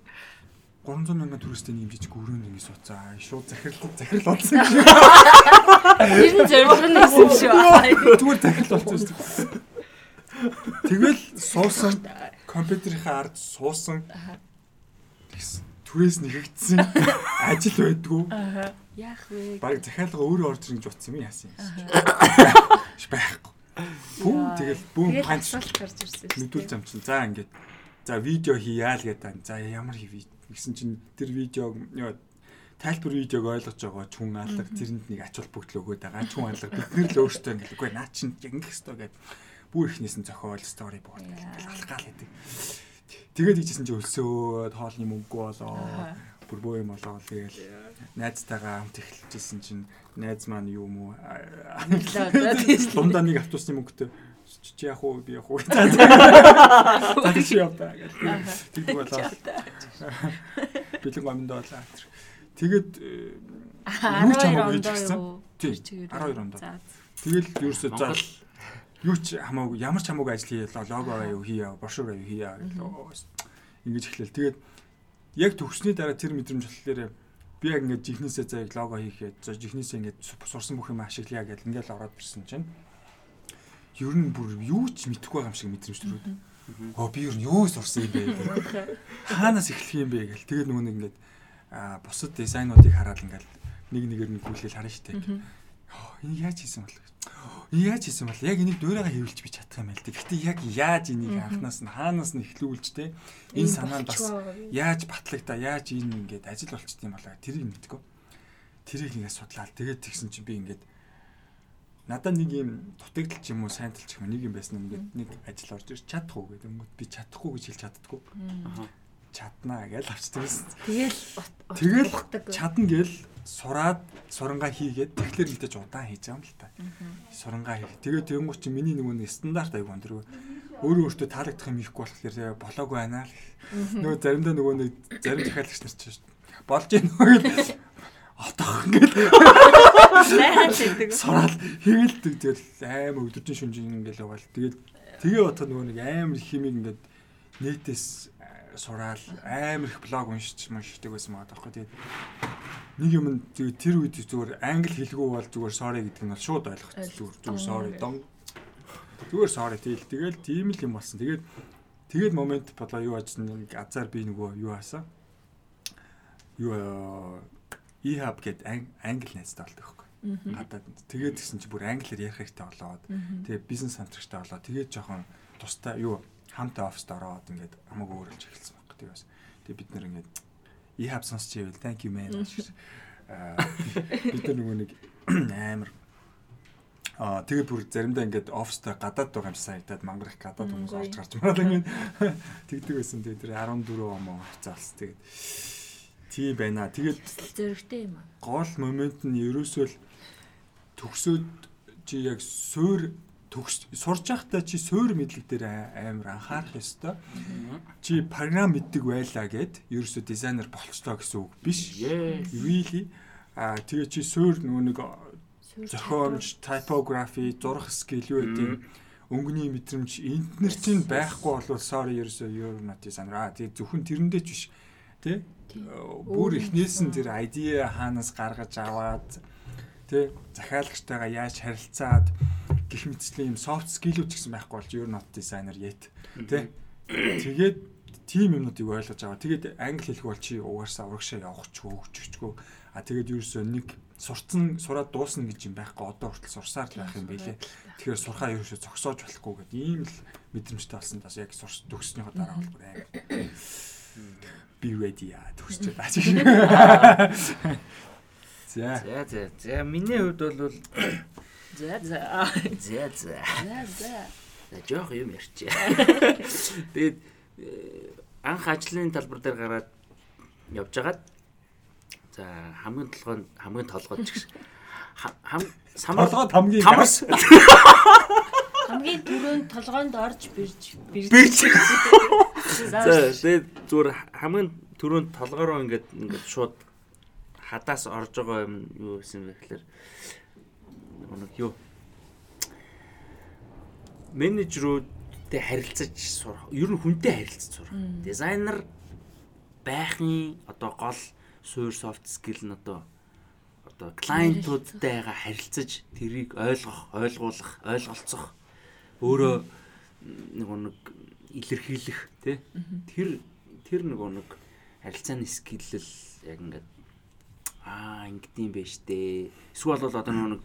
300 мянган төрөстэй нэг жижиг өрөөнд ингэ сууцаа. Шууд захирал захирал болсон юм шиг. Тэр нь нь байсан шүү. Зүгээр захирал болсон шүү. Тэгэл суусан компьютерийнхаа ард суусан. Тэгсэн түрээс нэгэгдсэн ажил байдгүй. Яах вэ? Бараг захиалга өөрөө орж ирж утсан юм яасан юм. Байхгүй. Бүүм тэгэл бүүм панч гарч ирсэн. Мэдүүл замчин. За ингээд за видео хийяа л гэдэг. За ямар хийв гэсэн чинь тэр видеог тайлбар видеог ойлгож байгаа ч хүн алга тэрэнд нэг ач холбогдол өгөөд байгаа ч хүн алга бид нэр л өөртөө ингээд үгүй наа чин ингэх хэвээр гэдэг бүр ихнээс нь зохиол стори бод алхаал гэдэг. Тэгээд хийжсэн чи өлсөө тоолны мөнгө болоо. Бүр бөө юм болоо тэгэл. Найзтайгаа хамт эхэлжсэн чинь найз маань юу юм уу? Дундаа нэг автобусны мөнгөтэй. Чи яах уу би яах уу за чи яваа гэж тэгдэг болоо. Бэлэн гомд болоо. Тэгээд юу ч хамаагүй гисэн тий 12 онд тэгэл ерөөсөө за юу ч хамаагүй ямар ч хамаагүй ажил хийе лого аюу хийе брошюр аюу хийе ингэж эхлэв. Тэгээд яг төгссний дараа тэр мэдрэмж болохоор би яг ингээд жихнээсээ за яг лого хийхэд жихнээсээ ингээд сурсан бүх юм ашиглая гэж ингээд ороод ирсэн чинь ер нь бүр юу ч мэдэхгүй байгаа юм шиг мэдрэмж төрөөд. Оо би ер нь юу сурсан юм бэ? Хаанаас эхлэх юм бэ гэл. Тэгээд нөгөө нэг ингээд бусад дизайнуудыг хараад ингээд нэг нэгээр нь гүйлэл харна штэ. Энэ яаж хийсэн бол? Яаж хийсэн бол? Яг энийг дуурайгаа хэвлж би чадах юм байл. Гэхдээ яг яаж энийг анханаас нь хаанаас нь эхлүүлж те? Энэ санаанд бас яаж батлагта яаж энэ ингээд ажил болчт юм болоо? Тэрийг мэдгүй. Тэрийг ингээд судлаад тэгээд тэгсэн чинь би ингээд надад нэг юм дутагдал ч юм уу сайнтал ч юм нэг юм байсан ингээд нэг ажил орж ирч чадах уу гэдэг юм. Би чадахгүй гэж хэлж чаддгүй. Чаднаа гэж авчдаг. Тэгэл тэгэл чадна гэл сураад сурангаа хийгээд тэгэхээр мэдээж удаан хийж байгаа юм л та. Сурангаа хийх. Тэгээд тэгэнгүүт чи миний нөгөө нэг стандарт аяг өндөр. Өөрөө өөртөө таалагдах юм ихгүй болохоор болоогүй байна л. Нөгөө заримдаа нөгөө нэг зарим захиалагч нар чи болж гин нөгөө отох ингээд сураад хийгэлдэг тэгэл амар өдөржин шүнжин ингээл байгаа л тэгэл тэгээ бодоход нөгөө нэг амар химиг ингээд нийтээс сураал амар их блог уншиж уншдаг байсан байгаа тоххой. Тэгээд нэг юм зүгээр тэр үед зүгээр англи хэлгүй бол зүгээр sorry гэдэг нь бол шууд ойлгоцсон. Зүгээр зүгээр sorry дом. Зүгээр sorry тэгэл тэгэл тийм л юм болсон. Тэгээд тэгээд момент болоо юу ажсан нэг азар би нөгөө юу хаасан. Юу e-hub гэдэг англи найзтай болдог байхгүй. Гадаад. Тэгээд гисэн чи бүр англиар ярих хэрэгтэй болоод тэгээд бизнес сантрагтай болоод тэгээд жоохон тустай юу хамтаа оффист ороод ингээд хамаагүй өөрөлж эхэлсэн баг. Тэгээд бас тэгээд бид нэр ингээд e-hub сонсч ивэл thank you man. Аа бид нар нөгөө нэг амар Аа тэгээд бүр заримдаа ингээд оффистай гадаад байгаа юм санагдаад мангар их гадаад хүмүүс орж гарч мараад ингээд тэгдэг байсан. Тэгээд тэр 14 он хугацаас тэгээд тийм байна. Тэгээд зөрөгтэй юм аа. Гол момент нь ерөөсөө л төгсөөд чи яг суур төгс сурж байхдаа чи суур мэдлэг дээр амар анхаарах ёстой. Чи програм мэддэг байлаа гэд ерөөсөө дизайнер болцлоо гэсэн үг биш. Really а тэгээ чи суур нөгөө нэг зохиомж, typography, зурах скил юу гэдэг өнгөний мэдрэмж интернет чинь байхгүй бол sorry ерөөсөө you're not designer. А тэгээ зөвхөн тэрэндээ ч биш. Тэ? Бүр эхнээс нь тэр idea хаанаас гаргаж аваад тэ захиалагчтайгаа яаж харилцаад гих мэтчлийн юм soft skill-үүд ч гэсэн байхгүй болж you're not designer yet тэ тэгээд тийм юмнуудыг ойлгож аваа. Тэгээд англи хэлэх бол чи угаасаа урагшаа явах ч хөөччгөө. А тэгээд ерөөсөө нэг сурцсан сураад дуусна гэж юм байхгүй. Одоо хүртэл сурсаар л байх юм билэ. Тэгэхээр сурхаа ерөөсөө зогсоож болохгүй гэдэг ийм л мэдрэмжтэй болсон тас яг сурч төгснөхийн дараа бол бүр англи be ready аа төгсчээд аа. За. За за. За миний хувьд бол За за. за за. За за. За жоох юм ярьчээ. Тэгээд э, анх ажлын талбар дээр гараад явж хагаад за хамгийн толгойд хамгийн толгойд ч гэсэн хам самар Толгойд хамгийн тамарс Хамгийн түрүүнд толгоонд орж бирж бирж За. Тэгээд зүгээр хамгийн түрүүнд толгоороо ингээд ингээд шууд хадаас орж байгаа юм юу гэсэн бэ гэхээр нэг юу? Менежерүүдтэй харилцаж сурах. Ер нь хүнтэй харилцаж сурах. Дизайнер байхын одоо гол суур софт скил нь одоо одоо клиентуудтайгаа харилцаж тэрийг ойлгох, ойлгуулах, ойлголцох. Өөрөө нэг нэг илэрхийлэх тий? Тэр тэр нэг нэг харилцааны скил л яг ингээд аа ингэдэм байж тээ. Эсвэл бол одоо нэг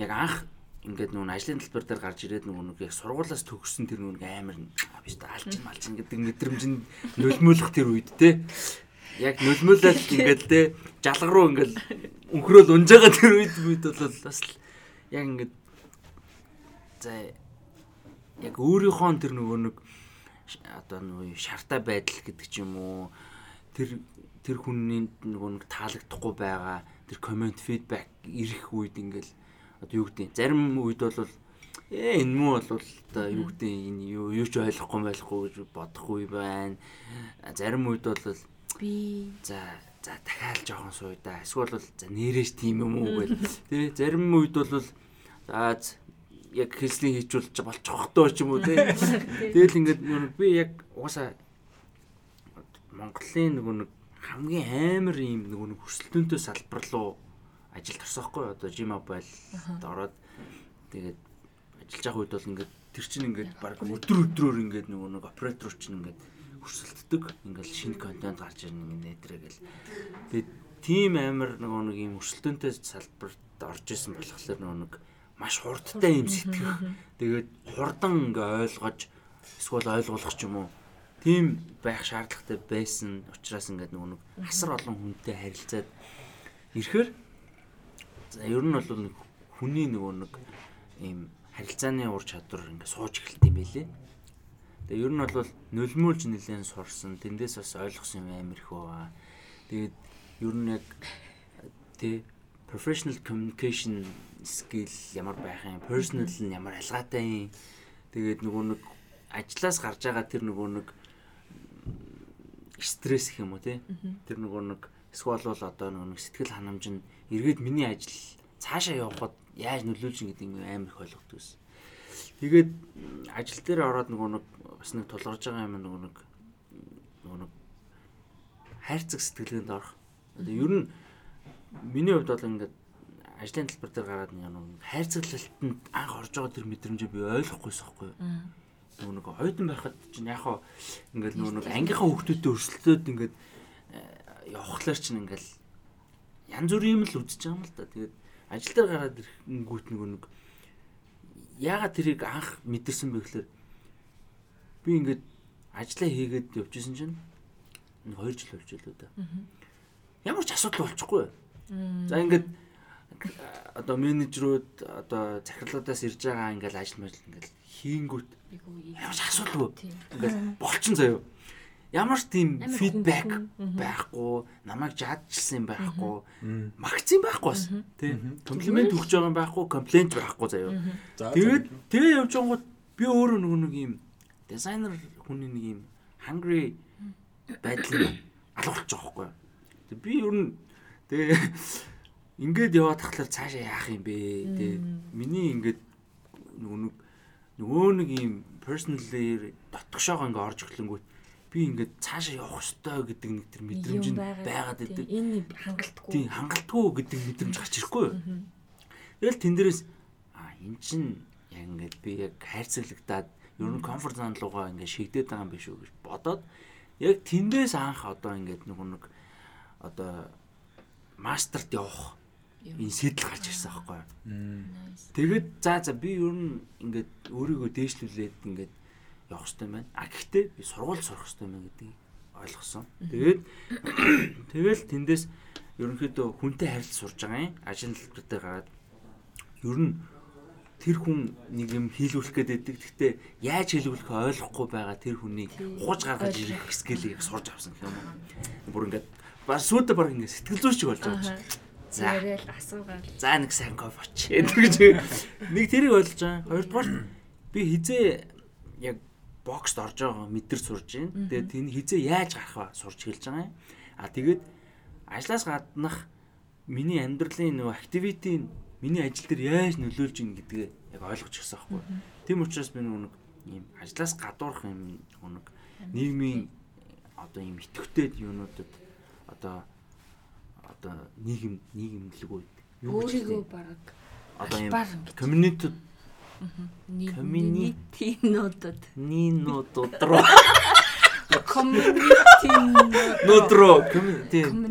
яг анх ингээд нөгөө ажлын талбар дээр гарч ирээд нэг яг сургуулаас төгссөн тэр нөгөө амар биш та алчин малчин гэдэг мэдрэмжинд нөлмөөлөх тэр үед те. Яг нөлмөөлөл ингээд те жалга руу ингээд өнхрөөл унж байгаа тэр үед үед бол бас л яг ингээд за яг өөрийнхөө тэр нөгөө нэг одоо нөгөө шартай байдал гэдэг ч юм уу тэр тэр хүний нөгөө нэг таалагдахгүй байгаа тэр комент фидбек ирэх үед ингээл одоо юу гэдэг зарим үед бол ээ энэ муу бол одоо юу гэдэг энэ юу юу ч ойлгохгүй байхгүй гэж бодохгүй байна. Зарим үед бол би за за дахиад жоохон сууя да. Эсвэл бол за нэрэж тийм юм уу гэл. Тэ зарим үед бол за яг хэлсний хийжүүлж болчих тоо ч юм уу те. Тэгэл ингээд би яг угаасаа Монголын нөгөө нэг хамгийн амар юм нөгөө нэг хүсэлтөнтэй салбар руу ажилд орсоохгүй одоо Jim Mobile ороод тэгээд ажиллаж байгаа үед бол ингээд тэр чинь ингээд баг өдөр өдрөөр ингээд нөгөө нэг оператор чинь ингээд өрсөлддөг ингээд шинэ контент гарч ирнэ нэтэрэ гэл. Тэгээд тийм амар нөгөө нэг юм өрсөлдөөнтэй салбарт орж исэн болохоор нөгөө нэг маш хурдтай юм сэтгэх. Тэгээд хурдан ингээ ойлгож эсвэл ойлгуулах ч юм уу тийм байх шаардлагатай байсан учраас ингээд нөгөө нэг асар олон хүнтэй харилцаад ирэхээр За ер нь бол нэг хүний нөгөө нэг ийм харилцааны ур чадвар ингээ сууж эхэлт юм байлээ. Тэгээ ер нь бол нулимуулж нэлээд сурсан. Тэндээс бас ойлгосон юм амар их байгаа. Тэгээд ер нь яг тий professional communication skill ямар байх юм, personal нь ямар алгаатай юм. Тэгээд нөгөө нэг ажлаас гарч байгаа тэр нөгөө нэг стресс гэх юм уу тий. Тэр нөгөө нэг эсвэл бол одоо нөгөө нэг сэтгэл ханамж нь эргээд миний ажил цаашаа явахад яаж нөлөөлж гэдэг юм амар их ойлгохдаг ус. Тэгээд ажил дээр ороод нөгөө нэг бас нэг тулгарч байгаа юм нөгөө нэг нөгөө нэг хайрцаг сэтгэлгээнд орох. Одоо ер нь миний хувьд бол ингээд ажлын талбар дээр гараад нэг хайрцаглалтанд анх орж байгаа тэр мэдрэмжийг би ойлгохгүйс байхгүй юу. Нөгөө нэг хойдон байхад чинь яг хаа ингээд нөгөө нэг ангийнхаа хүүхдүүдэд өрсөлдөөд ингээд э, явхлаар чинь ингээд янз бүрийн юм л үзэж байгаа юм л да. Тэгээд ажил дээр гараад ирэнгүүт нөгөө нэг яагаад тэрийг анх мэдэрсэн бэ гэхээр би ингээд ажлаа хийгээд явжсэн чинь 2 жил болж байлоо да. Ямар ч асуудал болчихгүй. За ингээд одоо менежерүүд одоо захирлуудаас ирж байгаа ингээл ажил мэл ингээл хийнгүүт ямар ч асуудалгүй. Ингээл болчихсон заяа. Ямар ч тийм фидбек байхгүй, намайг жаадчихсан юм байхгүй, магцсан байхгүй бас тий. Комплимент өгч байгаа юм байхгүй, комплент байхгүй заяа. Тэгээд тэгээ явж байгангууд би өөрөө нөгөө нэг юм дизайнер хүний нэг юм hungry байдал алгуулчих жоохгүй. Тэг би ер нь тэгээ ингээд яваад тахлаар цаашаа яах юм бэ? Тэ миний ингээд нөгөө нэг нөгөө нэг юм personally дотгошоогоо ингээд орж эхлэнгүүт би ингээд цаашаа явах ёстой гэдэг нэг тэр мэдрэмж нь байгаад байдаг. Энэ хангалтгүй. Тийм хангалтгүй гэдэг мэдрэмж гарч ирэхгүй юу? Тэгэл тэн дээрээс а эн чин яг ингээд би яг хайрцаглагтаад ер нь комфорт зон руугаа ингээд шигдээд байгаа юм биш үү гэж бодоод яг тэндээс анх одоо ингээд нөгөө нэг одоо мастерт явах энэ сэтэл гарч ирсэн аахгүй юу. Тэгээд за за би ер нь ингээд өөрийгөө дээшлүүлээд ингээд явах хэрэгтэй байна. А гэхдээ би сургууль сурах хэрэгтэй байна гэдгийг ойлгосон. Тэгээд тэгэл тэндээс ерөнхийдөө хүнтэй харилцаж сурж байгаа юм. Ажил хэлбэртэй гараад ер нь тэр хүн нэг юм хийлүүлэх байдаг. Гэхдээ яаж хийлүүлэхээ ойлгохгүй байгаа тэр хүнийг ухаж гаргаж ирэх скиллийг сурж авсан гэх юм уу. Бүр ингээд бас сүйдэ баг ингээд сэтгэл зүйч болж байгаа юм. За яриад асуугаад. За нэг сайн кофе оч. гэж нэг тэрийг ойлгож байгаа. Хоёрдугаар би хизээ бокст орж байгаа мэдэр сурж байна. Тэгээд энэ хизээ яаж гарах вэ сурч хэлж байгаа юм. А тэгээд ажлаас гаднах миний амьдралын нөгөө активити миний ажил дээр яаж нөлөөлж ийн гэдгээ яг ойлгож гисэн аахгүй. Тийм учраас би нэг ийм ажлаас гадуурх юм нэг нийгмийн одоо ийм итгэвтэй юунуудад одоо одоо нийгэм нийгэмлэгүүд юу гэж өөрийгөө баг одоо ийм community community-нуудад нинуудад руу. Community-нууд руу. тийм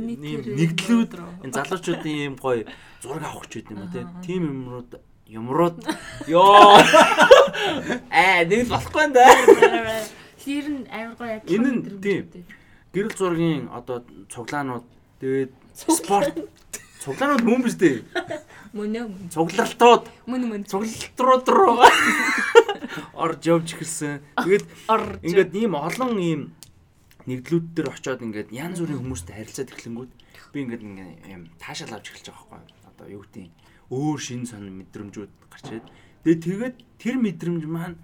нэгдлүүд. Энэ залуучуудын ийм гоё зураг авах ч гэдэг юм уу тийм юмрууд юмрууд. Ёо аа нэг л болохгүй энэ Тэр нь амар гоё яг энэ нь тийм. гэрэл зургийн одоо цуглаанууд тэгээд спорт цуглаанууд мөн биз дээ. Мөн үү цуглалтууд мөн мөн. Цуглалтрууд руу. Орж явж эхэлсэн тэгээд ингээд ийм олон ийм нэгдлүүд дээр очиод ингээд янз бүрийн хүмүүстэй харилцаад эхлэнгүүт би ингээд ийм таашаал авч эхэлж байгаа байхгүй. Одоо юу гэдэг өөр шин сон мэдрэмжүүд гарч ирээд. Тэгээд тэгээд тэр мэдрэмж маань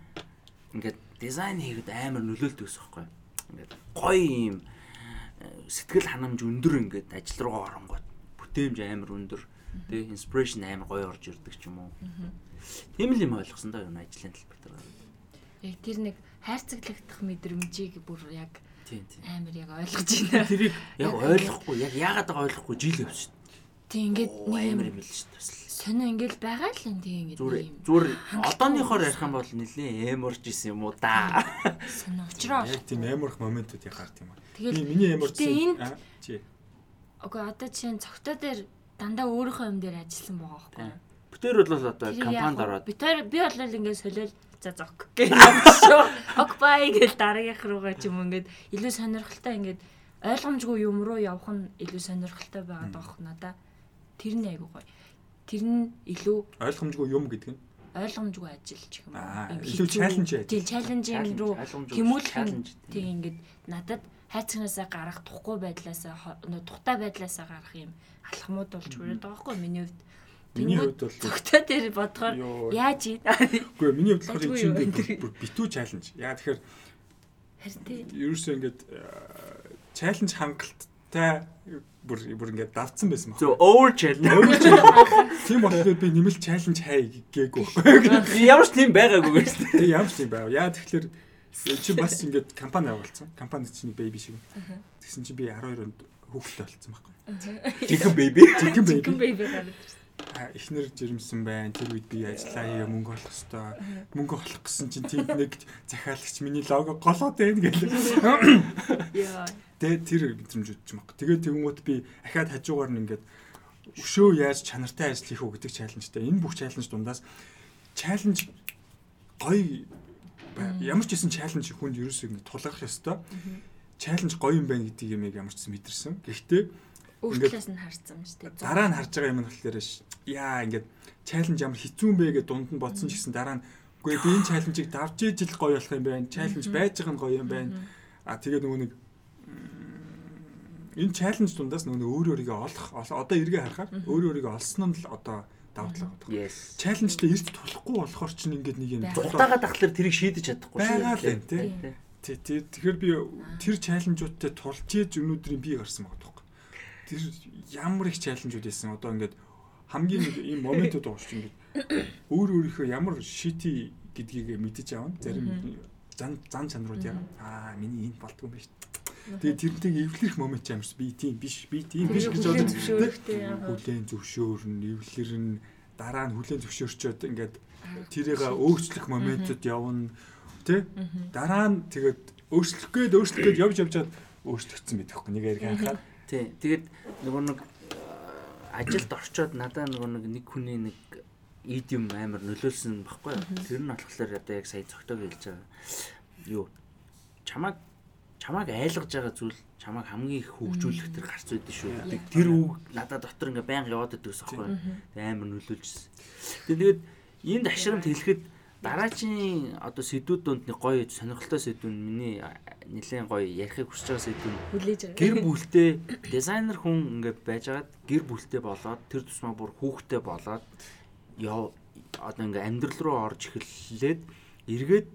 ингээд дизайн хийгээд амар нөлөөлдөг ус байхгүй. Ингээд гоё ийм э, сэтгэл ханамж өндөр ингээд ажил руу оронгууд бүтээмж амар өндөр. Тэг инспирэшн амар гоё орж ирдэг ч юм уу. Тийм л юм ойлгосон да юу ажлын талбар дээр. Яг тэр нэг хайрцаглагдах мэдрэмжийг бүр яг амар яг ойлгож байна. Тэрийг яг ойлгохгүй яг яагаад байгаа ойлгохгүй жил явж шин. Тийм ингээд нэг амар юм л шүү дээ сонио ингээл байгаа л юм тийм ингээд зүгээр юм. зүгээр одооныхоор ярих юм бол нэлээ эморж исэн юм уу да сонио очроо. Яг тийм амарх моментууд яг гарт юм аа. Би миний амарч гэтээ энд- Окей одоо чинь цогтой дээр дандаа өөрийнхөө юм дээр ажилласан байгаа байхгүй юу? бүтээр бол одоо компанид ороод би тэр би бол ингээд солиол за зок гэх юм шүү. Окбай гэж дараагийнх руугаа ч юм ингээд илүү сонирхолтой ингээд ойлгомжгүй юм руу явах нь илүү сонирхолтой байгаад байгаа хөө надаа. Тэр нь айгуу гоё. Тэр нь илүү Ойлгомжгүй юм гэдэг нь. ойлгомжгүй ажил ч юм уу. Илүү challenge ажил. Тийм чаленжинг руу challenge. нь тийм ингээд надад хайцагнаасаа гарах тухгүй байдлаасаа тухтай байдлаасаа гарах юм алхмууд болж хүрээд байгаа байхгүй юу? миний хувьд. Миний хувьд бол цогтой дээр бодохоор яаж ий? үгүй миний хувьд болохоор чинь энэ бүр битүү чаленж. Яа тэгэхээр Харин тий. ерөөсөө ингээд чаленж хангалттай бүр бүр ингээд давцсан байсан баг. зөв over challenge Тийм болохоор би нэмэлт чаленж хай гээгүй. ямар ч тийм байгаагүй гэж Тэгээ ямар ч юм байв. Яа тэгэхээр Чи бас ингээд компани явуулсан. Компани чинь baby шиг. Тэгсэн чинь би 12 онд хүүхэдтэй болсон байхгүй. Chicken baby. Chicken baby. Chicken baby гараад эхнэр жирэмсэн байна. Тэр үед би ажиллаа хийе мөнгө олох хэвээр. Мөнгө олох гэсэн чинь тэнд нэг захиалагч миний лого голоод байна гэлээ. Яа. Тэгээ тэр мэдрэмж өгч байна. Тэгээ тэгмүүд би ахаад хажуугаар нь ингээд өшөө яаж чанартай ажил хийх үү гэдэг чаленжтай. Энэ бүх чаленж дундаас чаленж гоё ямар ч гэсэн чаленж хүнд ерөөсөө ингэ тулгарх ёстой. Чаленж гоё юм байна гэдэг юм ямар ч гэсэн мэдэрсэн. Гэхдээ Өөртлөөс нь харсан юм шүү дээ. дараа нь харж байгаа юм нь болохоор яа ингээд чаленж ямар хэцүү юм бэ гэдэг дунд нь бодсон ч гэсэн дараа нь үгүй би энэ чаленжийг давж ижил гоё болох юм байна. Чаленж байж байгаа нь гоё юм байна. А тэгээ нөгөө нэг энэ чаленж дундаас нөгөө өөр өөрийгөө олох ол- одоо эргээ харахаар өөр өөрийгөө олсон нь л одоо давтлага байдаг. Yes. Чаленжтэй эрт тулахгүй болохоор чинь ингээд нэг юм Дутаагаад тахлаар тэрийг шийдэж чадахгүй Байгаа л юм, тий. Тий. Тэгэхээр би тэр чаленжуудтай тулж ийж өнөөдрийн би гарсан байгаа байхгүй. Тэр ямар их чаленжууд байсан. Одоо ингээд хамгийн ийм моментууд шүү дээ. Ингээд өөр өөрийнхөө ямар шити гэдгийг мэдэж аавна. Зарим зан зан чанарууд яа. Аа, миний энэ болдгоо юм биш. Тэгээ тэрнтэйг эвлэрэх момент ч ямарс би тийм биш, би тийм биш гэж бодож хүлэн зөвшөөрн, эвлэрн дараа нь хүлэн зөвшөөрчөөд ингээд тэрийг өөрчлөх моментод явна тий дараа нь тэгээд өөрчлөх гээд өөрчлөх гээд явж явжаад өөрчлөгдсөн байдаг хөөе нэг яриг анхаад Тий. Тэгээд нөгөө нэг а, ажилд орчоод надаа нөгөө нэг нэг хүний нэг идиум амар нөлөөлсөн баггүй. Тэр нь болохоор одоо яг сая цогтойг хэлж байгаа. Юу? Чамаг чамаг айлгаж байгаа зүйл чамаг хамгийн их хөгжүүлэх тэр гарц үүдэн шүү. Тэг- Тэр үг надад дотор ингээ байнга яваад байдаг ус баггүй. Тэг амар нөлөөлжсэн. Тэгээд тэгээд энд ашрамт хэлэхэд дараачийн одоо сэдвүүд донд нэг гоё сонирхолтой сэдв нь миний нэлээд гоё ярихыг хүсэж байгаа сэдв нь гэр бүлтэй дизайнер хүн ингээд байжгаад гэр бүлтэй болоод тэр тусмаа бүр хүүхдтэй болоод яв одоо ингээд амьдрал руу орж эхэллээд эргээд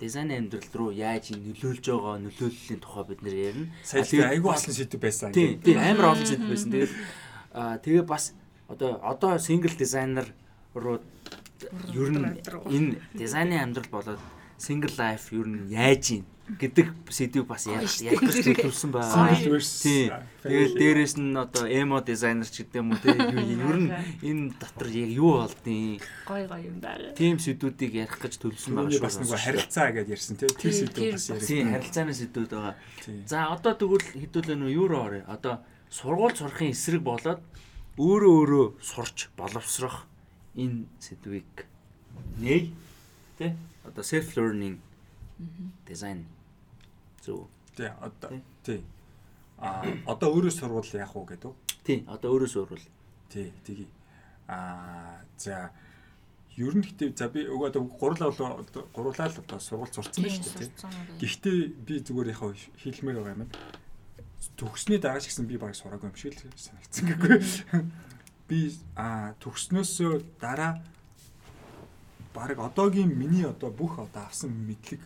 дизайн амьдрал руу яаж нөлөөлж байгаа нөлөөллийн тухай бид нэр ярина. сая айгүй болсон сэдв байсан. Тийм тийм амар олон зүйл байсан. Тэгээд аа тэгээ бас одоо одоо сингл дизайнер руу ер нь энэ дизайны амьдрал болоод single life ер нь яаж ийн гэдэг сэдвийг бас ярих ярих гэж төлөвлөсөн байна. Тийм. Тэгэл дээрэс нь одоо эмо дизайнер ч гэдэг юм уу те ер нь энэ дотор яг юу болдیں۔ Гой гой юм байгаа. Тим сэдвүүдийг ярих гэж төлөвлөсөн байгаа шүү. бас нэг харилцаа гэдээ ярьсан тий. Тийм, тэр бас бас. ярьсан. Тийм харилцааны сэдвүүд байгаа. Тийм. За одоо тэгвэл хэдүүлээ нөө юу орё? Одоо сургууль сурахын эсрэг болоод өөрөө өөрөө сурч боловсрох энэ сэдвийг нэг тэ одоо self learning design зөв. Тий, одоо Тий. тий. А одоо өөрөө сурвал яах вэ гэдэг. Тий одоо өөрөө сурвал. Тий, тгий. А за ер нь гэхдээ за би өгөө одоо гурлаа бол одоо гурлаа л одоо сургууль сурцсан байна шүү дээ. тий. Гэхдээ би зүгээр яхаа хэлмээр байгаа юм байна. Төгснөө дараа ч гэсэн би баг сураагүй юм шиг л санагдсан гэхгүй. Би а төгснөөсөө дараа баг одоогийн миний одоо бүх одоо авсан мэдлэг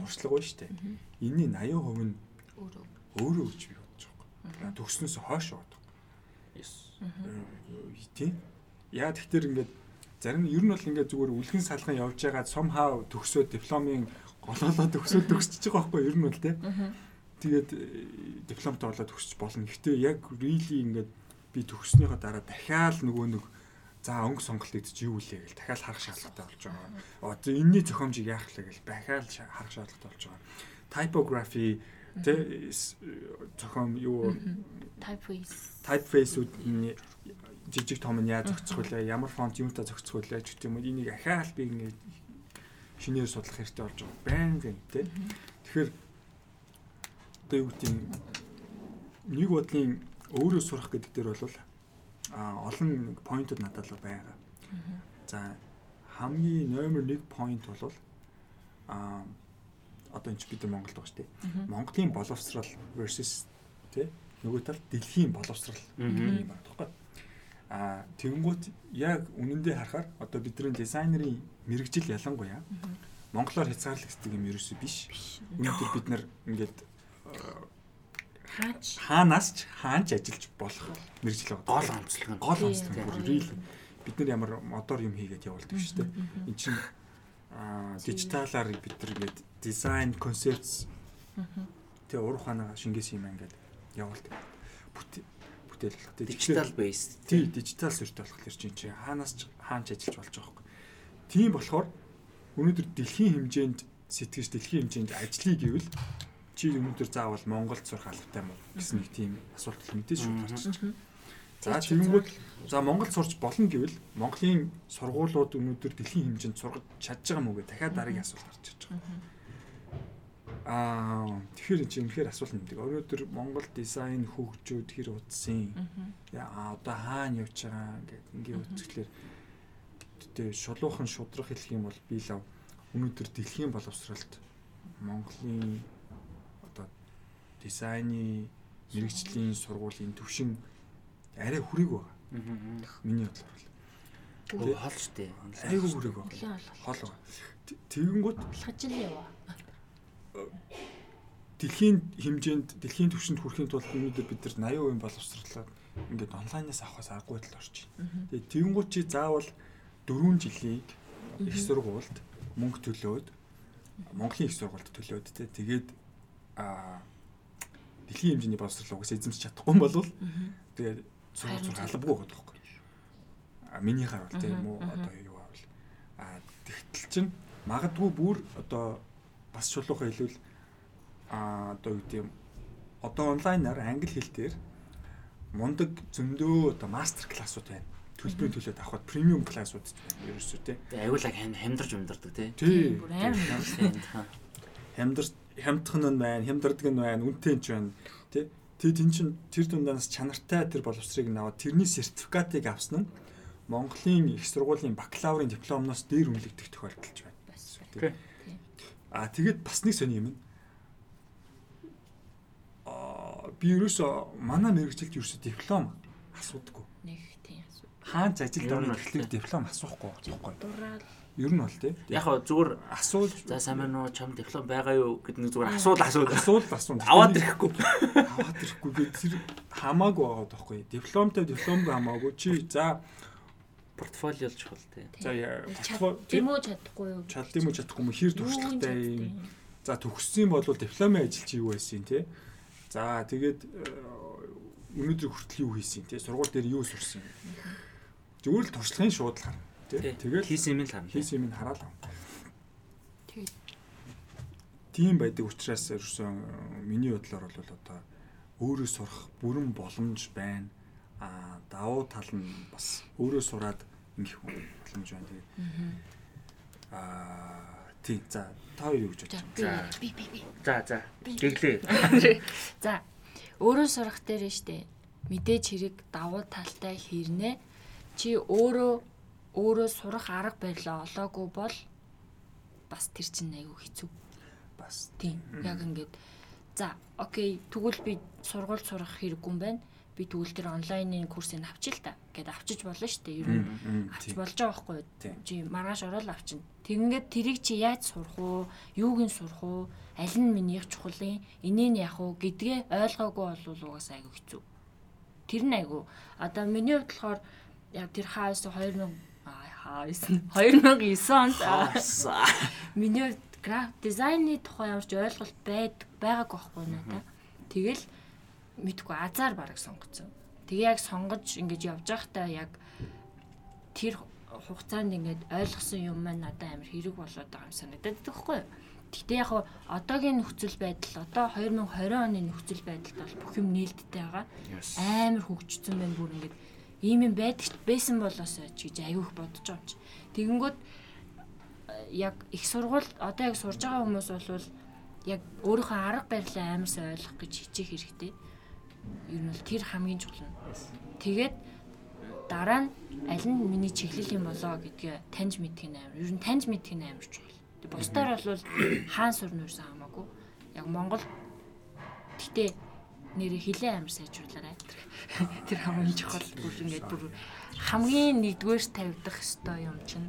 туршлага байна шүү дээ. Энийн 80% нь өөрөө өөрөө гэж би бодож байгаа. Төгснөөсөө хойш байгаа. Yes. Тийм. Яа тэгэхээр ингээд зарим ер нь бол ингээд зүгээр үлгэн салган явж байгаа somehow төгсөө дипломын голоолоо төгсөө төгсөж байгаа байхгүй ер нь бол тийм. Тэгээд э, дипломтой болоод төгсөж болно. Гэхдээ яг really ингээд би төгснөхийн дараа дахиад нөгөө нэг за өнгө сонголт гэж юу лээ гэл дахиад харах шаардлагатай болж байгаа. Одоо энэний зохиомжийг яах вэ гэл дахиад харах шаардлагатай болж байгаа. Typography тэ зохиом юу typeface typeface-үүд нь жижиг том нь яаж зохицох вэ? Ямар фонт юунтай зохицох вэ гэх юм уу энийг ахаал би ингэ шинээр судлах хэрэгтэй болж байгаа. Байнгын тий. Тэгэхээр одоо юу гэдэг нэг бодлын өөрөө сурах гэдэг дээр бол а олон поинтууд надад л байгаа. За хамгийн номер 1 point бол а одоо энэ ч бид нар Монголд байгаа шүү дээ. Монголын боловсрал versus тий нөгөө тал дэлхийн боловсрал юм байна тэгэхгүй. А тэгэнгүүт яг үнэндээ харахаар одоо бидний дизайнерын мэрэгжил ялангуяа монголоор хязгаарлагддаг юм ерөөсөө биш. Өнөөдөр бид нар ингээд хаач хаанаас ч хаанч ажиллаж болох мэрэгжил байгаа. Гол онцлог нь. гол онцлог бүр real. Бид нар ямар модоор юм хийгээд явуулдаг шүү дээ. Энд чинь аа дижиталаар бид нар ингээд дизайн концептс тэгээ урах ханаа шингээс юм ингээд явуулдаг. Бүтээл болох. Тэгээ Digital based. тий дижитал сүртэй болохоор чинь чи хаанаас ч хаанч ажиллаж болж байгаа юм. Тийм болохоор өнөөдөр дэлхийн хэмжээнд сэтгэж дэлхийн хэмжээнд ажиллая гэвэл чи өнөөдөр заавал Монголд сурах албатай мó гэсэн нэг тийм асуулт мэдээж шууд гарч. За тэгэнгүүт за Монголд сурч болно гэвэл Монголын сургуулиуд өнөөдөр дэлхийн хэмжээнд сургаж чадж байгаа мó гэ дахиад дараагийн асуулт гарч ирж байгаа. Аа тэгэхээр чинь үнэхээр асуулт нэгдэг. Өнөөдөр Монгол дизайн хөгжөөд хэр утсан. Яа одоо хаана явж байгаа гэдэг ингээ үзэхлээр тэгээ шулуухан шудрах хэлэх юм бол би лав өнөөдөр дэлхийн боловсролд Монголын одоо дизайны мэрэгжлийн сургуулийн төвшин арай хүрэг байгаа. Миний бодлоор холч дээ. Айгүй хүрэг. Хол Тэгэнгүүт Алхаж л яваа. Дэлхийн хэмжээнд дэлхийн түвшинд хүрэхин тулд өнөөдөр бид нар 80% боловсрлоо ингээд онлайнаас авахаас аргагүй байдал орж байна. Тэгээ тэгэнгүүт чи заавал 4 жилийг их сургуульд мөнгө төлөөд Монголын их сургуульд төлөөд те тэгээд а дэлхийн хэмжээний боловсрол угсаа эзэмшиж чадахгүй юм бол тэгээд сургууль сурах албагүй байгаа тоххой. А миний хаар бол тийм үү одоо юу авал а тэгтэл чин магадгүй бүр одоо бас шулуухан хэлвэл а одоо юу гэдэм одоо онлайнаар англи хэл дээр мундаг зөндөө одоо мастер классууд байна. Төлбөрийн төлөөд авахд премиум классууд байна ерөөсөө тий. Аюулаг хямдарч өмдөрдөг тий. Тий. Бүр амар. Хямдар хямдах нь байна, хямдардаг нь байна, үнэтэй нь ч байна тий. Тэгээд тэн чин тэр дундаас чанартай тэр боловсрыг наваад тэрний сертификатыг авсан нь Монголын их сургуулийн бакалаврын дипломноос дээр үнэлэгдэх тохиолдолж байна. А тэгээд бас нэг сони юм. Аа би ерөөсө манай мэрэгчлэлд ерөөсө диплом асуудаггүй. Нэг тийм асуу. Хаач ажилд бол гэхлээр диплом асуухгүй байхгүй. Дураал. Ер нь бол тий. Яг хаа зүгээр асуулт за сайн байна уу чам диплом байгаа юу гэдэг нэг зүгээр асуул асуул. асуулт асуун. Аваад ирэхгүй. аваад ирэхгүй би тэр хамаагүй байгаа байхгүй. Дипломтой дипломгүй хамаагүй чи за Портфолиолж чухал тий. за Тийм үү чадахгүй юу? юм уу чадахгүй юм хэр туршлагатай юм. За төгссөн бол дипломын ажил чи юу байсан те. За тэгээд э, өнөөдөр хүртэл юу хийсэн те. Сургууль дээр юу сурсан. Зүгээр л туршлагын шууд л харна те. Тэгээд хийсэн юм л харна. хийсэн юм хараал авна. Тэгээд Тийм байдаг учраас ерөөсөн миний бодлоор бол одоо өөрөө сурах бүрэн боломж байна. А давуу тал нь бас өөрөө сураад ингэх боломж байна. Тэгээд аа тийм за та хоёр юу гэж за бодож байна? би би би би. За за. Гэглээ. За өөрөө сурах дээр нь штэ мэдээж хэрэг давуу талтай хэрнээ чи өөрөө өөрөө сурах арга барилаа олоогүй бол бас тэр чинь айгүй хэцүү. Бас Тийм. Яг ингээд за окей тэгвэл би сургууль сурах хэрэггүй юм байна. Би тэгвэл тэр онлайны курсыг авчил та гэд авчиж болно шүү дээ. Ер нь авч болж байгаа байхгүй юу? Чи маргааш ороод авчина. Тэгингээд тэрийг чи яаж сурах уу? Юуг нь сурах уу? Аль нь минийх чухлын? Энийг нь яах уу гэдгээ ойлгоогүй бол угаас айгүй хэцүү. Тэр нь айгүй. Одоо миний хувьд болохоор яг тэр хаас 2000 аа хаа 2009 онд. Миний график дизайны тухай ямар ч ойлголт байд байгаагүй байхгүй надад. Тэгэл мэдгүй азар бараг сонгоцсон. Тэгээ яг сонгож ингэж явж байхдаа яг тэр хугацаанд ингээд ойлгосон юм маань надад амар хэрэг болоод байгаа юм санагдаад байхгүй юу? Гэтэ яг одоогийн нөхцөл байдал одоо 2020 оны нөхцөл байдалд бол бүх юм нээлттэй байгаа. Амар хөгжсөн байна бүр ингээд ийм юм байдаг байсан болоосоо ч гэж аягүй их бодож байгаа юм чи. Тэгэнгүүт яг их сургууль одоо яг сурж байгаа хүмүүс бол яг өөрийнхөө арга барилаа амар сайн ойлгох гэж хичээх хэрэгтэй. Ер нь бол тэр хамгийн чухал нь. Тэгээд дараа нь аль нь миний чиглэл юм болоо гэдгээ таньж мэдэх нь амар. Ер нь таньж мэдэх нь амар чухал. Бусдаар бол хаан сурна юусан хамаагүй. Яг Монгол гэтээ нэрээ хилээ амар сайжруулаарай. Тэр хамгийн чухал бүр ингээд бүр хамгийн нэгдүгээр тавигдах ёстой юм чинь